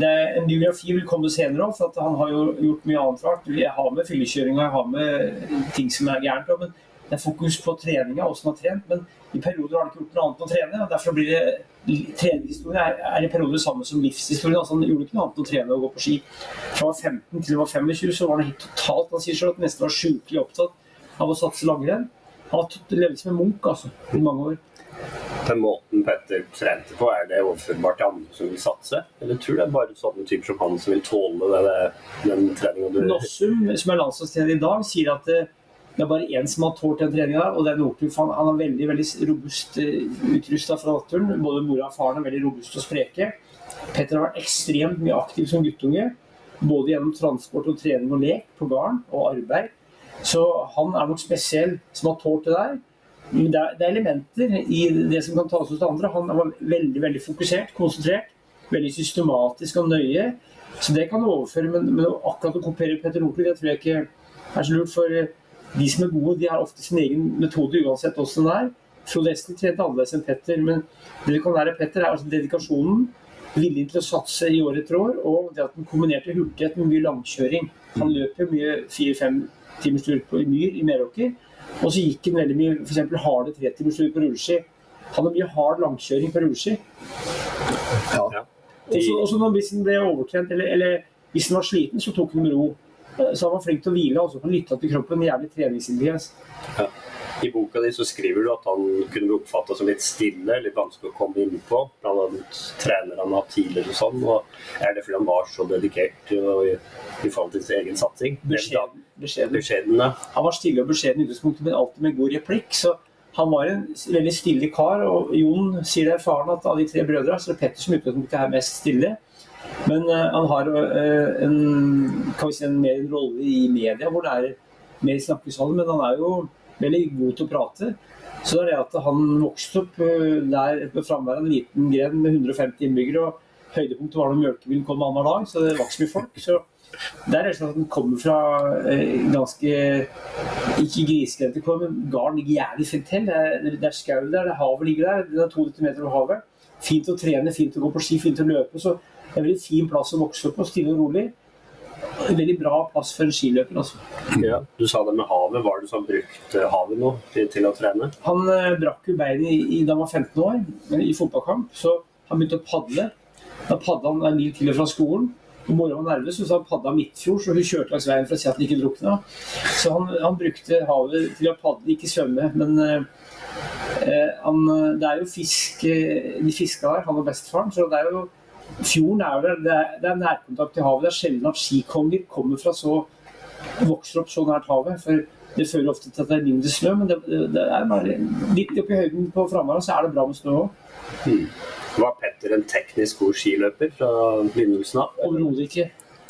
Det, en biografi vil komme senere òg, for han har jo gjort mye annet rart. Jeg har med fyllekjøring jeg har med ting som er gærent. Men det er fokus på treninga, åssen han har trent. Men i perioder har han ikke gjort noe annet enn å trene. og Derfor blir det treningshistorie er, er i perioder samme som livshistorie. Altså, han gjorde ikke noe annet enn å trene og gå på ski. Fra 15 til han var 25 så var han helt totalt Han sier selv at nesten var sjukelig opptatt av å satse langrenn. Han har levd som en munk altså, i mange år. Den måten Petter trente på, er det overførbart til andre som vil satse? Eller tror du det er bare sånne typer som han som vil tåle det, den treninga du Nossum, som er landslagstrener i dag, sier at det, det er bare én som har tålt den treninga, og det er Northug. Han, han er veldig veldig robust utrusta fra naturen. Både mora og faren er veldig robuste og spreke. Petter har vært ekstremt mye aktiv som guttunge. Både gjennom transport og trening og lek på gården, og arbeid. Så han er nok spesiell som har tålt det der. Men det er, det er elementer i det som kan tas til andre. Han var veldig veldig fokusert, konsentrert. Veldig systematisk og nøye. Så det kan du overføre, men, men akkurat å kopiere Petter Northug, det tror jeg ikke er så lurt. For de som er gode, de har ofte sin egen metode uansett hvordan den er. Frode Esten trente annerledes enn Petter, men det du kan lære Petter, er altså dedikasjonen. Viljen til å satse i år etter år, og det at den kombinerte hurtighet med mye langkjøring. Han løper mye fire-fem timers tur på myr i Meråker. Og så gikk han veldig mye f.eks. harde tretimersturer på rulleski. Han hadde mye hard langkjøring på rulleski. Ja. Og så hvis han ble overtrent eller, eller hvis han var sliten, så tok han med ro. Så han var flink til å hvile. og Han lytta til kroppen. Jævlig treningsintelligens. Ja. I boka di så skriver du at han kunne bli oppfatta som litt stille, litt vanskelig å komme inn på. Blant annet trenere han har tidligere og sånn. Og er det fordi han var så dedikert i, i forhold til sin egen satsing? Beskjeden. Beskjeden. Beskjeden ja. Han var stille og beskjeden i utgangspunktet, men alltid med god replikk. Så han var en veldig stille kar. Og Jon sier det erfaren at av de tre brødre så er det Petter som i utgangspunktet er mest stille. Men uh, han har uh, en, kan vi si, en mer rolle i media hvor det er mer snakkesal, men han er jo veldig god til å prate. Så det er det at han vokste opp uh, der på Framvær, en liten gren med 150 innbyggere. og Høydepunktet var når mjølkebilen kom annenhver dag, så det var ikke så mye folk. Så det er og slett at den kommer fra ganske Ikke grisgrendte kår, men gården ligger jævlig fint til. Det er, det er skau der, det er havet ligger der. Det er 200 meter over havet. Fint å trene, fint å gå på ski, fint å løpe. så det er en veldig fin plass å vokse opp på, stille og rolig. En veldig bra plass for en skiløper. Altså. Ja, du sa det med havet. Var det som brukte havet nå til, til å trene? Han eh, brakk jo beinet da han var 15 år, i fotballkamp. Så han begynte å padle. Da padla han en mil til og fra skolen. Og Mora var nervøs, så han padla Midtfjord, så hun kjørte langs veien for å se at han ikke drukna. Så han, han, brukte havet til å padle, ikke svømme. Men eh, han, det er jo fisk De fiska der, han og bestefaren. Så det er jo Fjorden er der, det, det er nærkontakt til havet. Det er sjelden at skikonger kommer fra så vokser opp så nært havet. For det fører ofte til at det er mindre snø, men det, det er bare litt oppi høyden på Framara så er det bra med snø òg. Var Petter en teknisk god skiløper fra begynnelsen av? Overhodet ikke.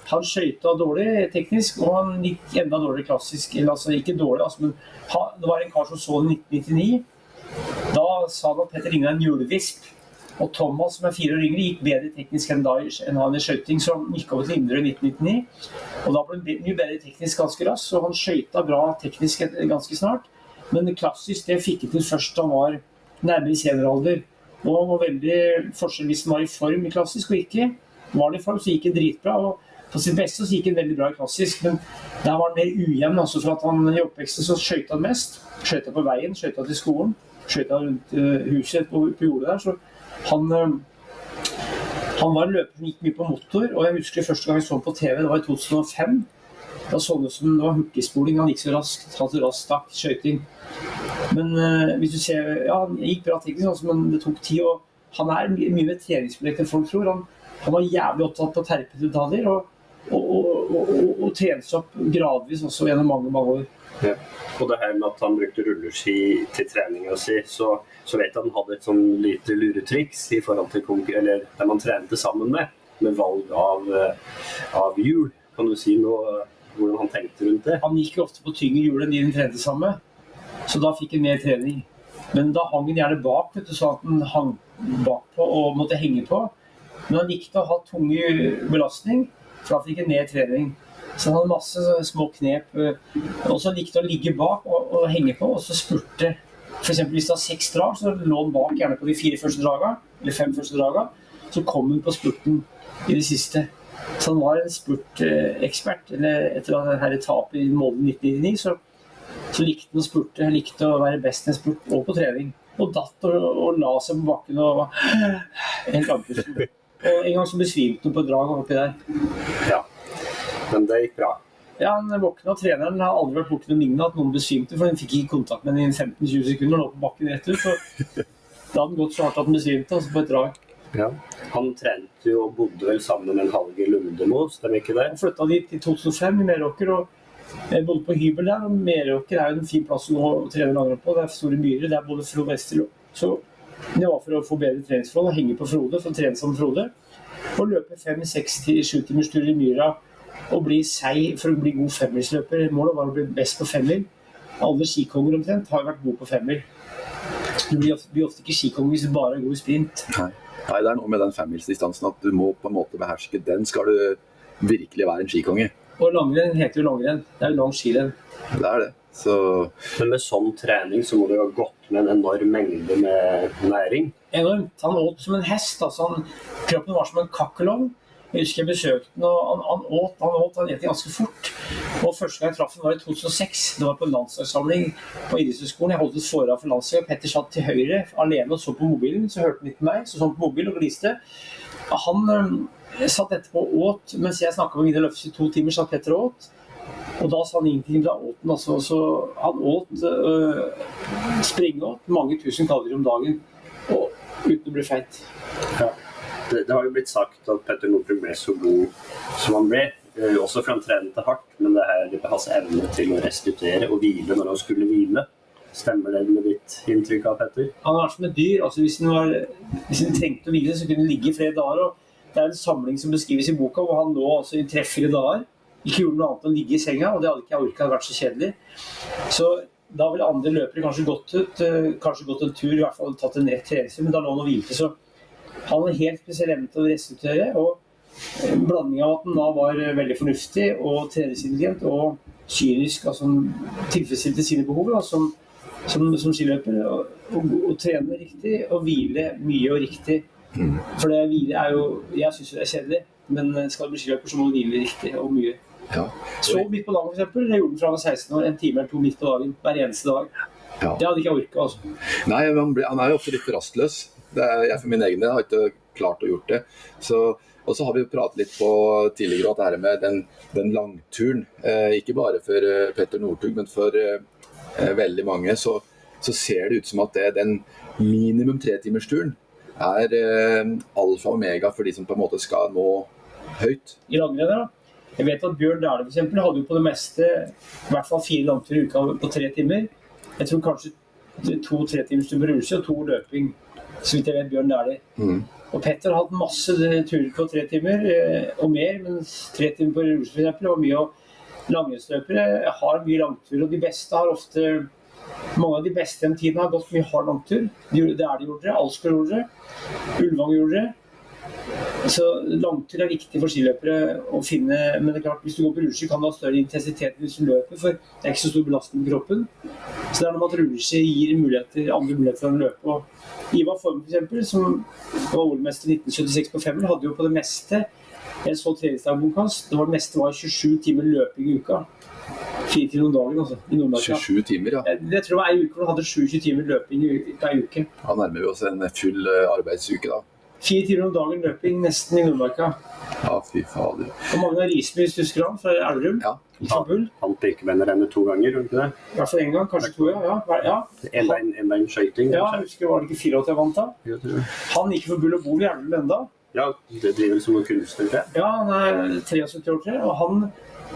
Han skøyta dårlig teknisk, og han gikk enda dårligere klassisk. Altså ikke dårlig, altså, men han, det var en kar som så det i 1999. Da sa han at Petter ligna en julevisp. Og Thomas, som er fire år yngre, gikk bedre teknisk enn, da, enn han i skøyting, så han gikk over til Indre i 1999. Og da ble han mye bedre teknisk ganske raskt, så han skøyta bra teknisk ganske snart. Men klassisk det fikk han til først da han var nærmere senioralder. Og var veldig forskjell hvis den var i form i klassisk og ikke. Var den i form, så gikk den dritbra. og på sitt beste så gikk den veldig bra i klassisk, men der var den mer ujevn. Altså for at han I oppveksten så skøyta han mest. Skøyta på veien, skøyta til skolen, skøyta rundt huset på, på jordet der. så han, eh, han var en løper som gikk mye på motor, og jeg husker første gang jeg så ham på TV, det var i 2005. Da så det ut som det var hurtigspoling. Han gikk så raskt, hadde raskt stakk, skøyting. Men uh, hvis du ser Ja, han gikk bra teknisk, altså, men det tok tid. og Han er mye, mer treningsprosjekt enn folk tror. Han, han, var jævlig opptatt av å terpe detaljer, og, og, og, og, og trenes opp gradvis også gjennom mange, mange år. Ja. Og det her med at han brukte rulleski til treninga si, så så vet jeg han hadde et sånn lite luretriks i forhold til eller dem man trente sammen med, med valg av, eh, av hjul. Kan du si noe hvordan han tenkte rundt det? Han gikk ofte på tyngre hjul enn de han trente sammen så da fikk han mer trening. Men da hang han gjerne bak, vet du, så han hang bakpå og måtte henge på. Men han likte å ha tunge belastning, for da fikk han mer trening. Så han hadde masse små knep. Eh, og så likte han å ligge bak og, og henge på, og så spurte F.eks. hvis det var seks drag, så lå han bak gjerne på de fire første draga, eller fem første draga. Så kom han på spurten i det siste. Så han var en spurtekspert. Eller etter at dette tapet i Molde 1999, så så likte han å spurte. Likte å være best i en spurt og på trening. Og datt og, og la seg på bakken og var helt andpusten. Og en gang så besvimte han på et drag oppi der. Ja. Men det gikk bra. Ja, Han våkna, og treneren har aldri vært borti noe lignende at noen besvimte, for han fikk ikke kontakt med ham i 15-20 sekunder og lå på bakken rett ut. Så da hadde han gått så hardt at han besvimte, altså på et drag. Ja. Han trente jo og bodde vel sammen med en Hallgeir Lundemo, stemmer ikke det? Han flytta dit i 2005 i Meråker og jeg bodde på hybel der. og Meråker er jo en fin plass å trene langrenn på. Det er store myrer. Det er både Frode Wester Så det var for å få bedre treningsforhold og henge på Frode, for å trene som Frode. Og løpe fem, seks, sju timers tur i myra og bli seig for å bli god femmilsløper. Målet var å bli best på femmil. Alle skikonger omtrent har vært gode på femmil. Du blir ofte, blir ofte ikke skikonge hvis du bare er god i sprint. Nei. Nei, det er noe med den femmilsdistansen at du må på en måte beherske den skal du virkelig være en skikonge. Og langrenn heter jo langrenn. Det er jo lang skirenn. Det er det. Så Men med sånn trening så må du ha gått med en enorm mengde med næring. Enormt. Han åt som en hest. Altså kroppen var som en kakkelovn. Jeg husker jeg besøkte den, og han, han åt han åt, han åt ganske fort. Og Første gang jeg traff ham var i 2006. Det var på en landslagssamling på idrettshøyskolen. Jeg holdt et foredrag for landslaget. Petter satt til høyre alene og så på mobilen. Så hørte han litt på meg, så så han på mobilen og gliste. Han øhm, satt etterpå og åt mens jeg snakka med Vidar Løfs i to timer. satt Petter og åt. Og da sa han ingenting. Da åt han altså. Så han åt øh, springåt mange tusen kalorier om dagen. Og uten å bli feit. Ja. Det, det har jo blitt sagt at Petter Northug ble så god som han ble. eh, Også for han trente hardt, men det her hans evne til å restituere og hvile når han skulle hvile. Stemmer det med ditt inntrykk av Petter? Han var som et dyr. altså Hvis han, var, hvis han trengte å hvile, så kunne han ligge i flere dager. og Det er en samling som beskrives i boka, hvor han lå altså, i tre-fire dager. Ikke gjorde noe annet enn å ligge i senga, og det hadde ikke jeg orka. Hadde vært så kjedelig. Så da ville andre løpere kanskje gått ut, eh, kanskje gått en tur, i hvert fall tatt en rett treningstur, men da lå han og hvilte. Så han er en helt spesiell evne til å restituere. og Blandinga blanding av at han da var eh, veldig fornuftig og treningsintelligent og kynisk, altså tilfredsstilte sine behov da, som, som, som skiløper. Og, og, og trene riktig og hvile mye og riktig. For det hvile er jo Jeg syns det er kjedelig, men skal du bli skiløper, så må du hvile riktig og mye. ja. Så midt på dagen, f.eks. Det gjorde han fra han var 16 år. En time eller to midt på dagen hver eneste dag. Ja. Det hadde ikke jeg orka. Altså. Nei, han, blir- han er jo ofte litt rastløs. Er, jeg for min egen del har ikke klart å gjort det. Så, og så har vi pratet litt på tidligere at det med den, den langturen, eh, ikke bare for eh, Petter Northug, men for eh, eh, veldig mange, så, så ser det ut som at det, den minimum tretimersturen er eh, alfa og omega for de som på en måte skal nå høyt. i langrenn. ja. Jeg vet at Bjørn Dæhlie eksempel, hadde jo på det meste i hvert fall fire langturer i uka på tre timer. Jeg tror kanskje to tretimersturer på rulleski og to løping. Så vidt jeg vet Bjørn Dæhlie. Mm. Og Petter har hatt masse turer på tre timer eh, og mer, men tre timer på for eksempel var mye. Og langrennsløpere har mye langtur, og de beste har ofte mange av de beste den tiden har gått mye hard langtur. Det er de gjorde det. Alsgaard gjorde det. Ulvang gjorde det. Så langtur er viktig for skiløpere å finne Men det er klart, hvis du går på rulleski, kan du ha større intensitet hvis du løper, for det er ikke så stor belastning på kroppen. Så det er noe med at rulleski gir muligheter, andre muligheter for å løpe. Og Ivar Form, f.eks., som var OL-mester 1976 på femmer, hadde jo på det meste Jeg så treningsdagboka hans. Det var det meste var 27 timer løping i uka. Fire timer om dagen, altså. I Nord-Norge. 27 timer, ja. Jeg, jeg tror det var ei uke hvor han hadde 27 timer løping i uka. Da nærmer vi oss en full eh, arbeidsuke, da. Fire timer om dagen løping nesten i Nordmarka. Ja, fy fader. Og Magna du husker han, fra Elverum. Ja. Fra Bull. Han Birkebeiner-rennet to ganger, gjorde ikke det? I hvert fall én gang, kanskje to. Ja, ja. Enda En skøyting, ja jeg husker Var det ikke 84 jeg vant da? Han gikk for Bull og Bol i Elverum enda. Ja, det driver som noen kunstner, tror jeg. Ja, han er 73 år til, og han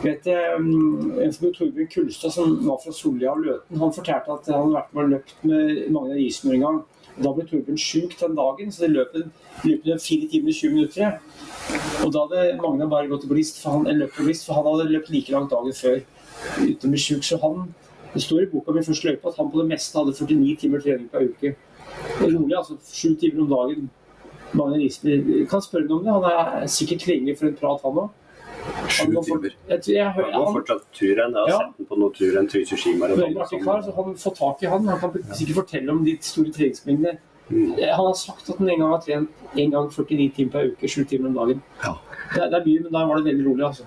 vet jeg, mm, En som het Torbjørn Kulstad, som var fra Sollia og Løten, han fortalte at han hadde vært med og løpt med mange av isene en gang. Da ble Torbjørn sjuk den dagen, så det løp en løp en fire timer og 20 minutter. Og da hadde Magne bare gått på list, for han, eller løpt for han hadde løpt like langt dagen før uten å bli sjuk. Så han, det står i boka mi første løype at han på det meste hadde 49 timer trening per uke. Rolig, altså. Sju timer om dagen. Magne Risby kan spørre noe om det. Han er sikkert tilgjengelig for en prat, han òg. Sju timer. Jeg, jeg, jeg, Han går fortsatt turen. Jeg har Ja. sett ham på noen tur, en Trysil skimaraton. veldig artig kar, så han får tak i han. Han kan sikkert fortelle om de store treningsmengdene. Mm. Han har sagt at han en gang har trent en gang 49 timer per uke, sju timer om dagen. Ja. Det, det er mye, men da var det veldig rolig, altså.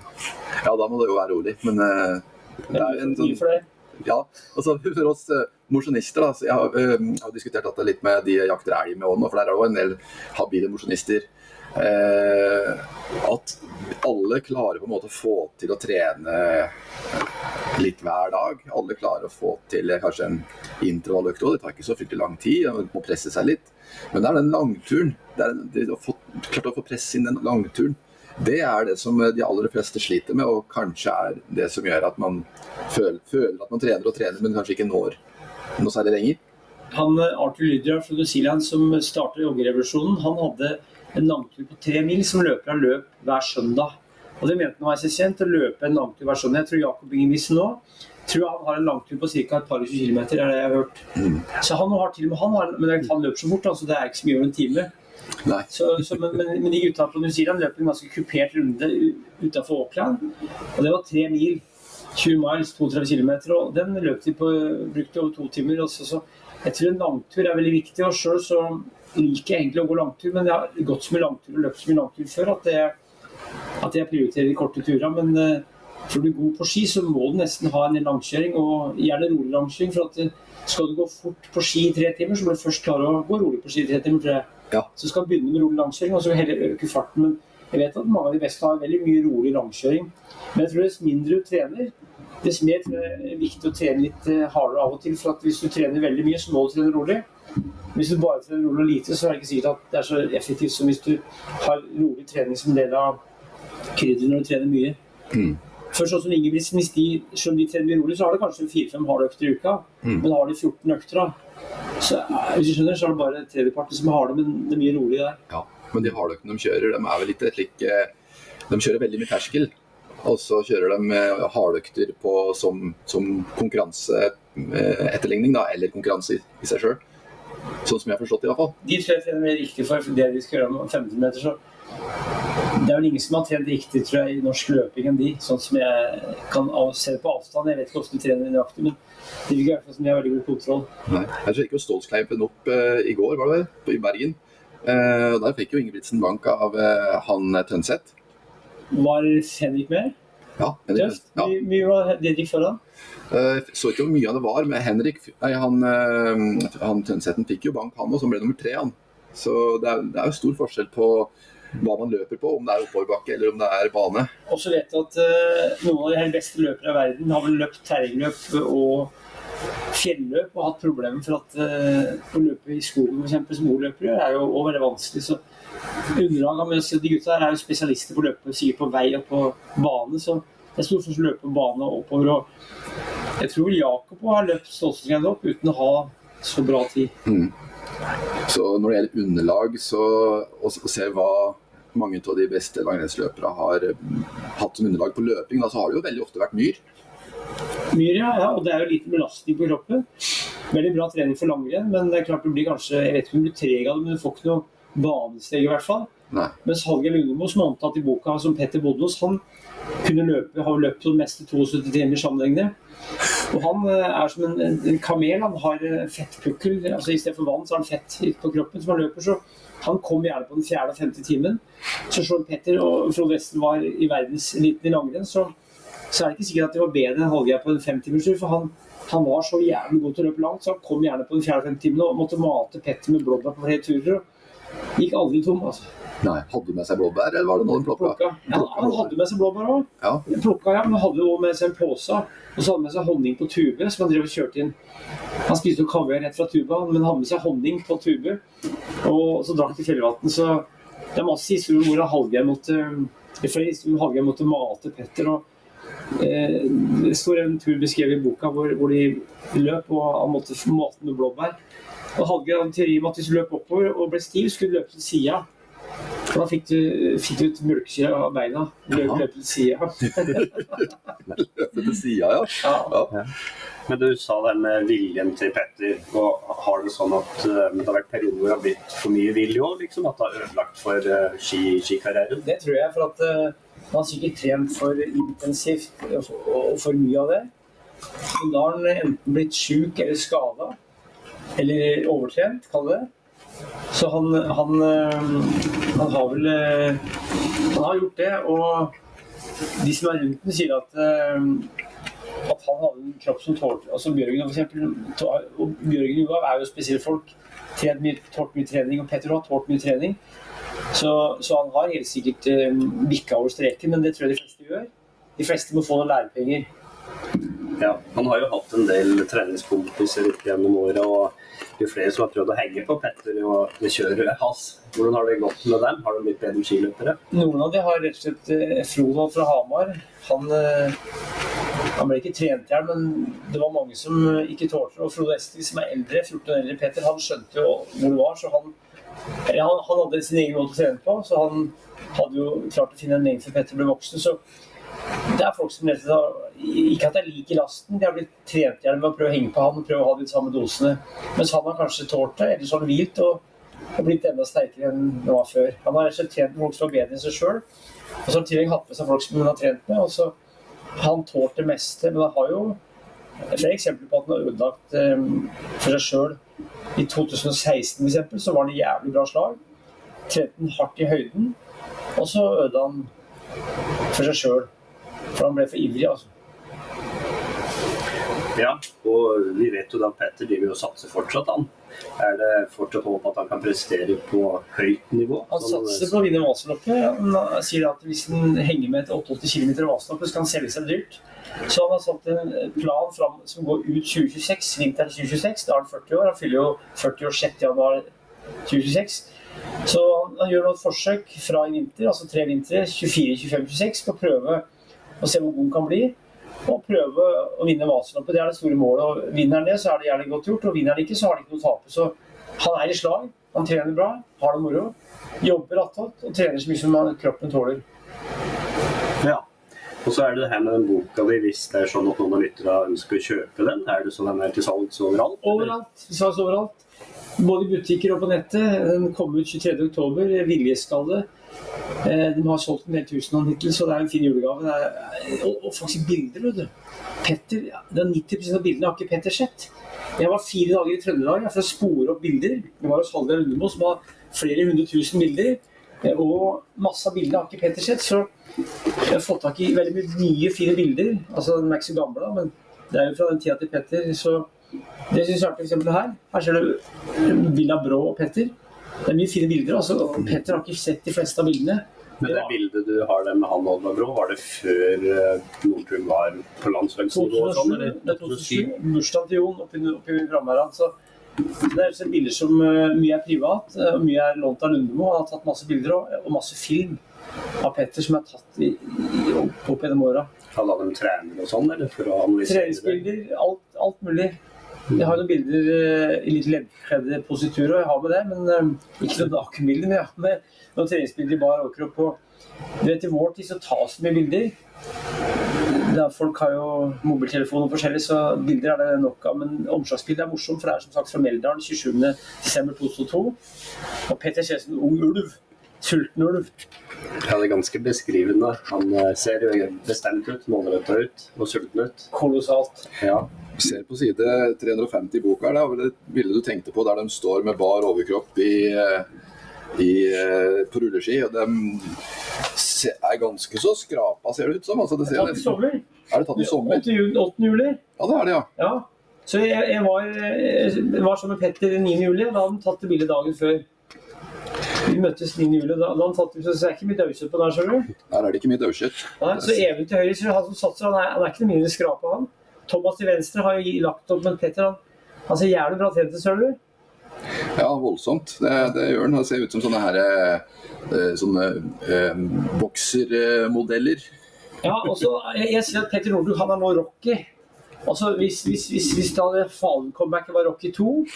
ja, da må det jo være rolig. Men uh, det er jo en sånn for deg. Ja, altså for oss uh, mosjonister, jeg har, uh, jeg har diskutert dette litt med de jeg jakter elg med òg for det er òg en del habile mosjonister. Uh, at alle klarer på en måte å få til å trene litt hver dag. Alle klarer å få til kanskje en intervalløkt òg. Det tar ikke så fryktelig lang tid, man må presse seg litt. Men det er den langturen. Det er de har fått, klart å få press inn den langturen. Det er det som de aller fleste sliter med, og kanskje er det som gjør at man føler, føler at man trener og trener, men kanskje ikke når noe særlig lenger. Han Arthur Lydia fra New Zealand som starta joggerevolusjonen, han hadde en langtur på tre mil som løperne løp hver søndag. Og det mente han var essensielt, å løpe en langtur hver søndag. Jeg tror Jakob Ingebrigtsen nå tror han har en langtur på ca. et par og tjue kilometer, er det jeg har hørt. Mm. Så han har til og med han, har, men han løper så fort, altså det er ikke så mye over en time. Så, så, men, men, men, de gutta på New Zealand løp en ganske kupert runde utafor Auckland. Og det var tre mil. 20 miles, 32 km. Og den løp de på, brukte over to timer. Også, så jeg tror en langtur er veldig viktig. Og sjøl så liker egentlig å gå langtur, men jeg har gått så mye langtur og løpt så mye langtur før at, jeg, at jeg prioriterer de korte turene. Men uh, for du er god på ski, så må du nesten ha en langkjøring, og gjerne rolig langkjøring. for at uh, skal du gå fort på ski i tre timer, så må du først klare å gå rolig på ski i tre timer. tror jeg. Ja. Så skal du begynne med rolig langkjøring, og så heller øke farten. Men jeg vet at mange av de beste har veldig mye rolig langkjøring. Men jeg tror dess mindre du trener, dess mer det er viktig å trene litt eh, hardere av og til. For hvis du trener veldig mye, så må du trene rolig. Hvis du bare trener rolig og lite, så er det ikke sikkert at det er så effektivt som hvis du har rolig trening som del av krydderet når du trener mye. Mm. For sånn som Ingebrigtsen, hvis de, selv om de trener rolig, så har de kanskje fire-fem harde økter i uka. Mm. Men har de 14 økter, da, så eh, hvis du skjønner, så er det bare tredjeparten som har det, men det er mye rolig der. Ja, men de hardøktene de kjører, de er vel litt slik eh, De kjører veldig mye terskel. Og så kjører de hardøkter som, som konkurranseetterligning, da, eller konkurranse i, i seg sjøl. Sånn som jeg har forstått det, i hvert fall. De tror jeg trener riktig for det de skal gjøre om 15 meter. så det er vel ingen som har trent riktig tror jeg, i norsk løping enn de. Sånn som jeg kan se på avstand. Jeg vet ikke hvordan de trener nøyaktig, men de virker i hvert fall som de har veldig god kontroll. Nei, Jeg sjekket jo Stålskleipen opp uh, i går, var det vel, i Bergen. Uh, og Der fikk jo Ingebrigtsen bank av uh, han Tønseth. Var Henrik med? Ja. Henrik. Ja. Mye var Didrik foran? Uh, så ikke hvor mye av det var, men Henrik nei, han, uh, han Tønseten fikk jo bank, han, òg, som ble nummer tre. han. Så det er, det er jo stor forskjell på hva man løper på, om det er oppoverbakke eller om det er bane. Og så vet du at uh, noen av de beste løpere i verden har vel løpt terrengløp og fjelløp og hatt problemer for at å løpe i skogen f.eks. som ordløpere er jo veldig vanskelig. så underlaget med De gutta her er jo spesialister på å løpe sikkert på vei og på bane. så det er stort sett løpe på bane og oppover. og Jeg tror Jakob har løpt Stålsgrendet opp uten å ha så bra tid. Mm. Så når det gjelder underlag, så å se hva mange av de beste langrennsløpere har mm, hatt som underlag på løping, da, så har det jo veldig ofte vært myr. Myr, ja, ja. Og det er jo liten belastning på kroppen. Veldig bra trening for langrenn, men det er klart du blir kanskje Jeg vet ikke om du blir treg av det, men du får ikke noe banesteg i hvert fall. Nei. Mens Hallgeir Lundemo, som er omtalt i boka som Petter Bodnos, han kunne løpe, har løpt på det meste 72 timer sammenhengende. Og han eh, er som en, en kamel. Han har eh, fettpukkel. altså I stedet for vann så har han fett på kroppen som han løper. så han kom gjerne på den fjerde og femte timen. Så selv Petter og Frode Westen var i verdenseliten i langrenn, så, så, er det ikke sikkert at det var bedre enn Hallgeir på en femtimerstur. For han, han, var så jævlig god til å løpe langt, så han kom gjerne på den fjerde og femte timen og måtte mate Petter med blåbær på flere turer. og Gikk aldri tom. altså. Nei, Hadde du med seg blåbær, eller var det noe hun plukka? Ja, han hadde med seg blåbær òg. Ja. Plukka, ja, men hadde òg med seg en pose. Og så hadde han med seg honning på tube, som han drev og kjørte inn. Han spiste jo kaviar rett fra tuba, men hadde med seg honning på tube. Og så drakk de fjellvann. Så det er masse historier hvordan Hallgeir måtte, Hallgeir måtte mate Petter. og eh, Det står en tur beskrevet i boka hvor, hvor de løp, og han måtte mate med blåbær. Og Hallgeir hadde en teori om at hvis du løp oppover og ble stiv, skulle du løpe til sida. Da fikk du, fikk du ut melkesyre av beina. Løpe til sida. Løpe til sida, ja. ja. ja. Men du sa det med viljen til Petter. og Har det sånn at uh, det har vært perioder hvor det har blitt for mye vilje òg? Liksom, at det har ødelagt for uh, skikarrieren? Det tror jeg. For at uh, han har sikkert trent for intensivt og for, og for mye av det. Men da har han enten blitt sjuk eller skada. Eller overtrent, kall det. Så han, han, eh, han, har vel eh, Han har gjort det. Og de som er rundt ham, sier at eh, at han hadde en kropp som tålte Altså Bjørgen for eksempel, og Bjørgen Johaug er jo spesielle folk. Trent mye, tålt mye trening, og Petter har tålt mye trening. Så, så han har helt sikkert bikka over streken, men det tror jeg de fleste gjør. De fleste må få noen lærepenger. Ja, han har jo hatt en del treningskompiser opp gjennom åra, og jo flere som har prøvd å henge på Petter og kjøret hans. Hvordan har det gått med dem? Har de blitt bedre skiløpere? Noen av de har rett og slett eh, Frodo fra Hamar. Han, eh, han ble ikke trent i hjel, men det var mange som eh, ikke tålte det. Og Frode Esti, som er eldre, 14 år eldre Petter, han skjønte jo hvor det var. så han, ja, han hadde sin egen måte å trene på, så han hadde jo klart å finne en lengde før Petter ble voksen. så det er folk som slett Ikke at jeg liker lasten, de har blitt trent i med å prøve å henge på han og prøve å ha de samme dosene. Mens han har kanskje tålt det, ellers har han hvilt og, og blitt enda sterkere enn han var før. Han har slett trent med folk som var bedre enn seg sjøl. Og så har han hatt med seg folk som han har trent med. og så han tålt det meste. Men han har jo flere eksempler på at han har ødelagt eh, for seg sjøl. I 2016 for eksempel, så var han i jævlig bra slag. Trente han hardt i høyden. Og så ødela han for seg sjøl. For han ble for ivrig, altså. Ja, og vi vet jo da Petter driver og satser fortsatt, han. Er det fortsatt håp at han kan prestere på høyt nivå? Han satser på å vinne Vasaloppet. Han sier at hvis han henger med et 88 km i Vasaloppet, så kan han selge seg dyrt. Så han har satt en plan fram som går ut 2026, vinteren 2026. Da er han 40 år. Han fyller jo 40 år 6. januar 2026. Så han, han gjør noen forsøk fra i vinter, altså tre vintre, 24, 25, 26, på å prøve å se hvor god han kan bli. Og prøve å vinne Vasaloppet. Det er det store målet. Og Vinner han det, så er det gjerne godt gjort. Og vinner han ikke, så har han ikke noe å tape. Så han er i slag. Han trener bra, har det moro. Jobber attåt og trener så mye som kroppen tåler. Ja. Og så er det det her med den boka di, hvis det er sånn at noen av lytterne ønsker å kjøpe den. Er det sånn den er til salgs overalt? eller? Overalt. Salgs overalt. Både i butikker og på nettet. Den kom ut 23.10. Viljeskalle. Eh, De har solgt en del tusen av hittil, så det er en fin julegave. Det er, og, og faktisk bilder, vet du. Petter, det er 90 av bildene har ikke Petter sett. Jeg var fire dager i Trøndelag for å spore opp bilder. Det var hos Hallgeir Lundemo som har flere hundre tusen bilder. eh, Og masse av bildene har ikke Petter sett. Så jeg har fått tak i veldig mye nye, fine bilder. Altså, De er ikke så gamle, men det er jo fra den tida til Petter. Så det syns jeg er artig. For her. her ser du Villa Brå og Petter. Det er mye fine bilder. altså. Petter har ikke sett de fleste av bildene. Men det bildet du har med han Oddvar Brå, var det før eh, Nordtun var på landslagsnivå? sånn, Det er 2007. Bursdagen til Jon oppi, oppi Framherad. Så det er så bilder som eh, mye er privat, eh, og mye er lånt av Lundemo. Han har tatt masse bilder og, og masse film av Petter som er tatt i, i, opp, opp gjennom åra. han dem trener og sånn, eller for å analysere? Treningsbilder, alt, alt mulig. Jeg har noen bilder eh, i litt leddkledde positurer, og jeg har med det, men eh, ikke noen nakenbilder. Men jeg har med noen treningsbilder i bar overkropp. Og du vet, I vår tid så tas det mye bilder. Der folk har jo mobiltelefon og forskjellig, så bilder er det nok av. Men omslagsbildet er morsomt, for det er som sagt fra Meldalen 27.12.2002. Og Petter Kjesen, ung ulv. Sulten ulv. Ja, det er ganske beskrivende. Han eh, ser jo bestemt ut, målretta ut og sulten ut. Kolossalt. Ja. Ser på side 350 i boka, det er vel et bilde du tenkte på der de står med bar overkropp i, i, eh, på rulleski. og De er ganske så skrapa, ser det ut som. Altså, det ser, Tatt i sommer. er det tatt i sommer? 8. juli. 8. juli. Ja, det er det, ja. Ja. Så jeg, jeg, var, jeg var sammen med Petter 9. juli, da hadde han tatt det bildet dagen før. Vi møttes 9. juli, da da hadde han tatt det, så det er ikke mye daukjøtt på der, skjønner du. Der er det ikke mye daukjøtt. Så Even til høyre, så han som satser, han er, han er ikke noe mindre skrapa, han. Thomas til venstre har jo lagt opp, men Petter han, han ser jævlig bra trent ut, ser du. Ja, voldsomt. Det, det gjør den. Det ser ut som sånne her eh, sånne eh, boksermodeller. Ja, og så jeg, jeg ser at Petter Northug, han er nå Rocky. Altså, hvis, hvis, hvis, hvis da det Fallen-comebacket var Rocky 2,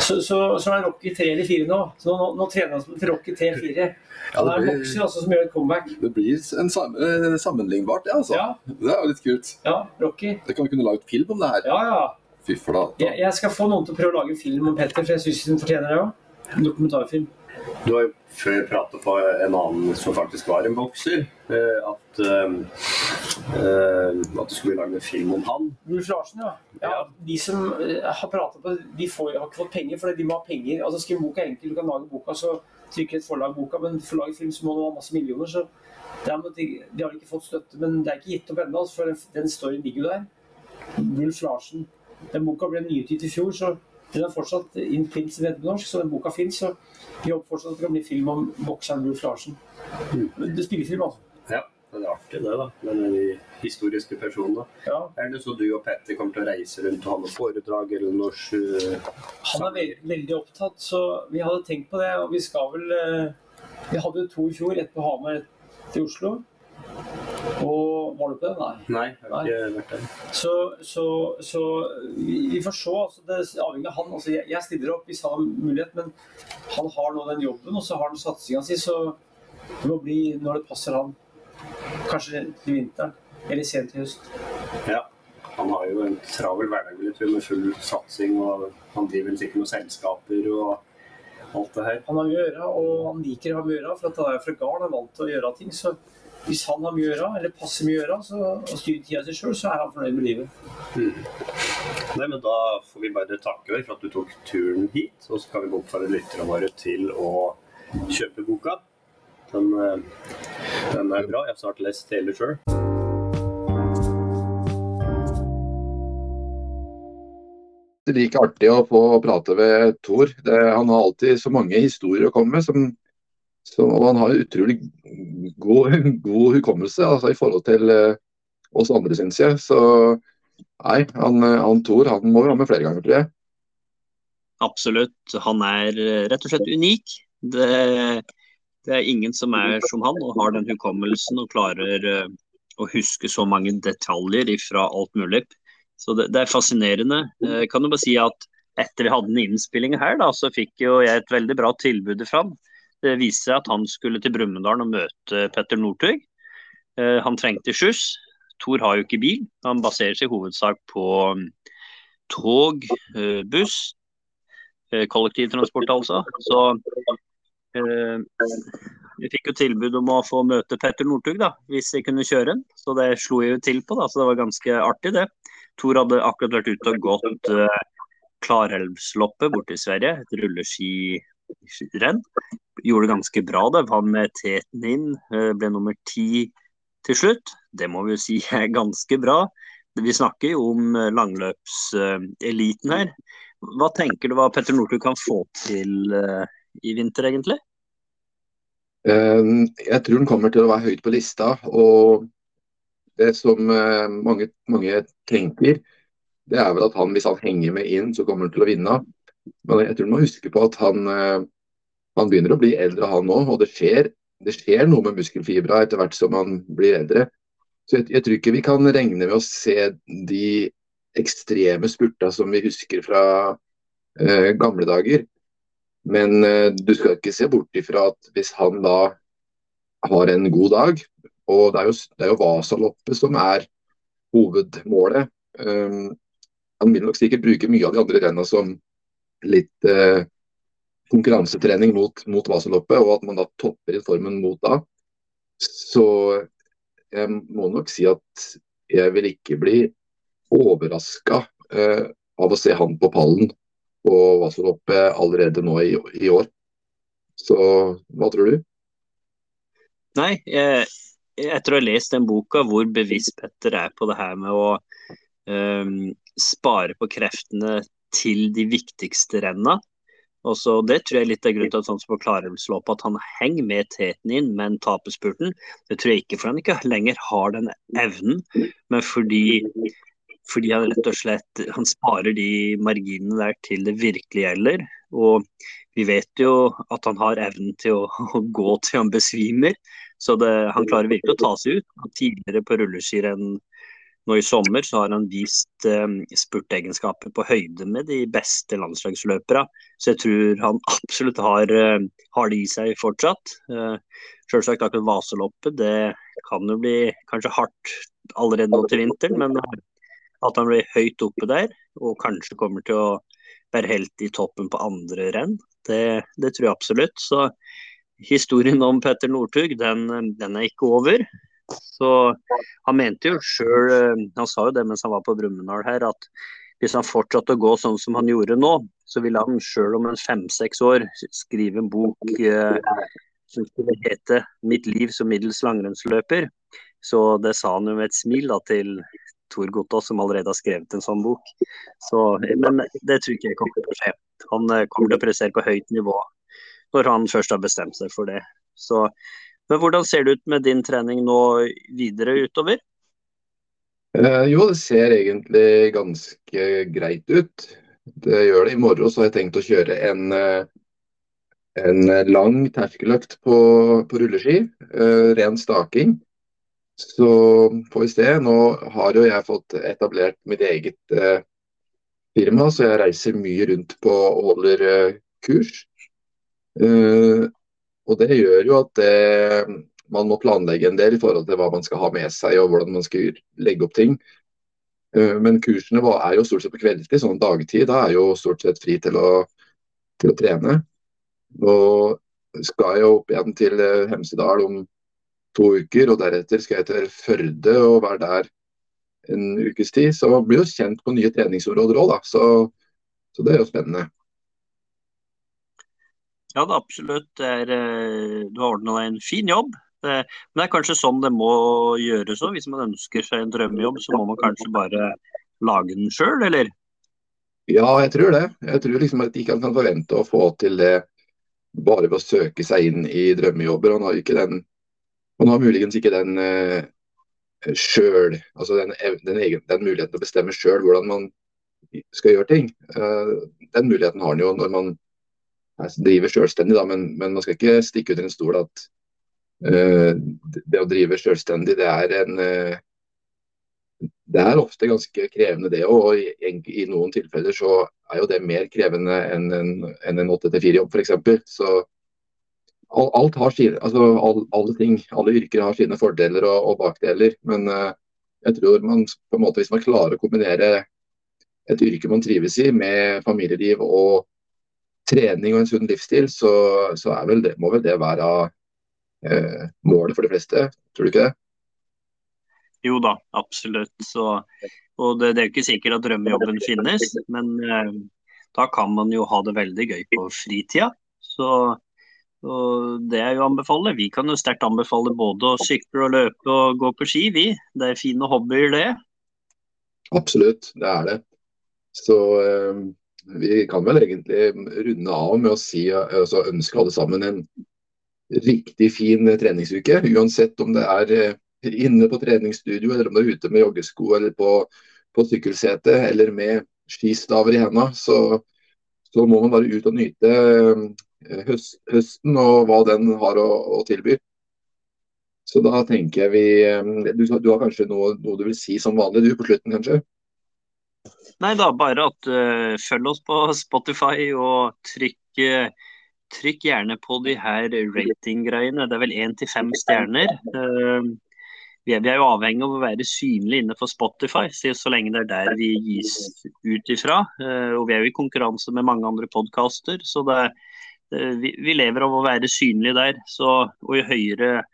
så, så, så er Rocky 3 eller 4 nå. Så nå, nå, trener han som til Rocky 3-4. Ja, det, er det blir- bokser altså, som gjør et comeback. Det blir en sam eh, sammenlignbart, det, altså. Ja. Det er jo litt kult. Ja, Rocky. Det kan vi kunne laget film om det her. Ja, ja. Fy flate. Jeg, jeg skal få noen til å prøve å lage en film om Petter, for jeg syns hun fortjener det òg. En dokumentarfilm. Du har jo før pratet på en annen som faktisk var en bokser, eh, at, eh, eh, at du skulle lage en film om han. Ulf Larsen, ja. ja. De som har pratet på De får, har ikke fått penger, for de må ha penger. Altså Skriv boka enkelt, du kan lage boka så trykker et forlag boka, men for å lage film så må du ha masse millioner. så de, de har ikke fått støtte, men det er ikke gitt opp ennå, for den storyen ligger der. Ulf Larsen. Den boka ble nyutgitt i fjor, så den er fortsatt in pimps som på norsk, så den boka fins. Så vi håper fortsatt at det kan bli film om bokseren Wulf Larsen. Mm. Det spiller film, altså. Ja, det er artig det, da. Med de historiske personene. Ja. Er det så du og Petter kommer til å reise rundt og ha noe foredrag eller noe Han er veldig, veldig opptatt, så vi hadde tenkt på det. Og vi skal vel uh... Vi hadde to i fjor, ett på Hamar, ett til Oslo. Og det? Nei. Nei, jeg har ikke vært der. Så, så, så vi, vi, får se. Altså, det avhenger av han. Altså, jeg, jeg, stiller opp hvis han har mulighet, men han har nå den jobben, og så har han satsinga si. Så det må bli når det passer han. Kanskje til vinteren, eller sent i høst. Ja. Han har jo en travel hverdag med full satsing, og han driver vel sikkert noen selskaper og alt det her. Han har mye å gjøre, og han liker å ha mye å gjøre, for han er fra gården og er vant til å gjøre ting. så hvis han har mye å gjøre, eller passer mye å gjøre, så, og styrer tida si sjøl, så er han fornøyd med livet. Mm. Nei, men Da får vi bare takke deg for at du tok turen hit. Og så kan vi oppfordre lytterne våre til å kjøpe boka. Den, eh, den er bra. Jeg har snart lest hele sjøl. Det er like artig å få prate med Thor. Det, han har alltid så mange historier å komme med som så, han har utrolig god, god hukommelse altså, i forhold til uh, oss andre, syns jeg. Så nei, han, han Thor han må vi ha med flere ganger, tror jeg. Absolutt. Han er eh, rett og slett unik. Det, det, er ingen som er som han og har den hukommelsen og klarer å huske så mange detaljer fra alt mulig. Så det, det er fascinerende. Jeg kan jo bare si at etter vi hadde den innspillinga her, da, så fikk jo jeg et veldig bra tilbud fra han det viste seg at han skulle til Brumunddal og møte Petter Northug. Eh, han trengte skyss. Thor har jo ikke bil. Han baserer seg i hovedsak på mm, tog, eh, buss, eh, kollektivtransport altså. Så vi fikk jo tilbud om å få møte Petter Northug, hvis jeg kunne kjøre den. Så det slo jeg jo til på, da, så det var ganske artig, det. Thor hadde akkurat vært ute og gått Klarelvsloppet borte i Sverige, et rulleskirenn gjorde det ganske bra. Det var med teten inn, eh, ble nummer ti til slutt. Det må vi jo si er ganske bra. Vi snakker jo om eh, langløpseliten her. Hva tenker du hva Petter Northug kan få til eh, i vinter, egentlig? Jeg tror han kommer til å være høyt på lista. og Det som mange, mange tenker, det er vel at han, hvis han henger med inn, så kommer han til å vinne. Men jeg tror man må huske på at han han begynner å bli eldre han òg, og det skjer, det skjer, noe med muskelfibra etter hvert som han blir eldre. Så jeg, jeg, tror ikke vi kan regne med å se de ekstreme spurta som vi husker fra eh, gamle dager. Men eh, du skal ikke se bort ifra at hvis han da har en god dag, og det er jo, det er jo Vasaloppet som er hovedmålet. Um, han vil nok sikkert bruke mye av de andre renna som litt eh, konkurransetrening mot, mot Vasaloppet, og at man da topper i formen mot da. Så jeg må nok si at jeg vil ikke bli overraska eh, av å se han på pallen på Vasaloppet allerede nå i, i, år. Så hva tror du? Nei, jeg, etter å ha lest den boka hvor bevisst Petter er på det her med å um, spare på kreftene til de viktigste renna, og så Det tror jeg litt er grunnen til at sånn som Klarelvsløpet, at han henger med teten inn, men taper spurten. Det tror jeg ikke fordi han ikke lenger har den evnen, men fordi, fordi han rett og slett han sparer de marginene der til det virkelig gjelder. Og vi vet jo at han har evnen til å, å gå til han besvimer. Så det, han klarer virkelig å ta seg ut. Tidligere på rulleskirenn nå i sommer så har han vist eh, spurtegenskaper på høyde med de beste landslagsløpere. Så jeg tror han absolutt har, eh, har det i seg fortsatt. Eh, Selvsagt akkurat Vaseloppet, det kan jo bli kanskje hardt allerede nå til vinteren, men at han blir høyt oppe der og kanskje kommer til å være helt i toppen på andre renn, det, det tror jeg absolutt. Så historien om Petter Northug, den, den er ikke over. Så han mente jo sjøl, eh, han sa jo det mens han var på Brumunddal her, at hvis han fortsatte å gå sånn som han gjorde nå, så ville han sjøl om en fem-seks år skrive en bok eh, som skulle hete 'Mitt liv som middels langrennsløper'. Så det sa han jo med et smil da, til Tor Gotaas, som allerede har skrevet en sånn bok. Så, men det tror ikke jeg kommer til å skje. Han eh, kommer til å prestere på høyt nivå når han først har bestemt seg for det. Så, men hvordan ser det ut med din trening nå videre utover? Eh, jo, det ser egentlig ganske greit ut. Det gjør det. I morgen så har jeg tenkt å kjøre en, eh, en lang terskeløkt på, på rulleski. Eh, ren staking. Så får vi se. Nå har jo jeg fått etablert mitt eget eh, firma, så jeg reiser mye rundt på og holder eh, kurs. Og det gjør jo at det, man må planlegge en del i forhold til hva man skal ha med seg og hvordan man skal legge opp ting. Uh, men kursene er jo stort sett på kveldstid, sånn dagtid. Da er jo stort sett fri til å, til å trene. Og skal jeg opp igjen til eh, Hemsedal om to uker, og deretter skal jeg til Førde og være der en ukes tid. Så man blir jo kjent på nye treningsområder òg, da. Så, så det er jo spennende. Ja, det absolutt. Det er, eh, du har ordna deg en fin jobb. Det, men det er kanskje sånn det må gjøres òg. Hvis man ønsker seg en drømmejobb, så må man kanskje bare lage den sjøl, eller? Ja, jeg tror det. Jeg tror liksom at ikke kan forvente å få til det bare ved å søke seg inn i drømmejobber. Han har, ikke den, han har muligens ikke den uh, sjøl, altså den, den, egen, den, muligheten å bestemme sjøl hvordan man skal gjøre ting. Uh, den muligheten har han jo når man driver selvstendig, da, men, men, man skal ikke stikke under en stol at uh, det å drive selvstendig, det er en uh, det er ofte ganske krevende det òg. Og i, i, noen tilfeller så er jo det mer krevende enn en, enn en 8-4-jobb f.eks. Så alt, alt har sine, altså all, alle ting, alle yrker har sine fordeler og, og bakdeler. Men uh, jeg tror man på en måte, hvis man klarer å kombinere et yrke man trives i med familieliv og trening og en sunn livsstil, så, så vel det, må vel det være eh, målet for de fleste. Tror du ikke det? Jo da, absolutt. Så, og det, det, er jo ikke sikkert at drømmejobben finnes, men eh, da kan man jo ha det veldig gøy på fritida. Så og det er jo å anbefale. Vi kan jo sterkt anbefale både å sykle og løpe og gå på ski, vi. Det er fine hobbyer, det. Absolutt, det er det. Så eh, vi kan vel egentlig runde av med å si, altså ønske alle sammen en riktig fin treningsuke. Uansett om det er eh, inne på treningsstudio, eller om det er ute med joggesko eller på, på sykkelsete eller med skistaver i hendene, så, så, må man bare ut og nyte eh, høst, høsten og hva den har å, å, tilby. Så da tenker jeg vi eh, Du, du har kanskje noe, noe, du vil si som vanlig du på slutten, kanskje? Nei da, bare at uh, følg oss på Spotify og trykk, uh, trykk gjerne på de her rating-greiene. Det er vel én til fem stjerner. Uh, vi, er, vi er, jo avhengig av å være synlige inne for Spotify, så lenge det er der vi gis ut ifra. og vi er jo i konkurranse med mange andre podkaster, så det, vi, vi, lever av å være synlige der. Så, og jo høyere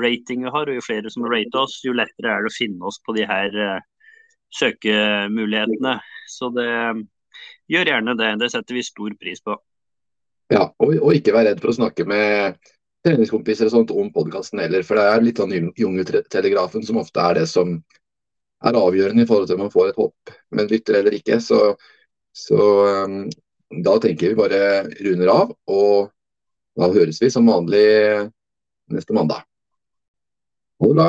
rating vi har, og jo flere som rater oss, jo lettere er det å finne oss på de her søkemulighetene. Så det gjør gjerne det. Det setter vi stor pris på. Ja, og, og ikke vær redd for å snakke med treningskompiser og sånt om podkasten heller. For det er litt sånn jungeltelegrafen som ofte er det som er avgjørende i forhold til om man får et hopp med en lytter eller ikke. Så, så um, da tenker vi bare runder av, og da høres vi som vanlig neste mandag. Ha det bra.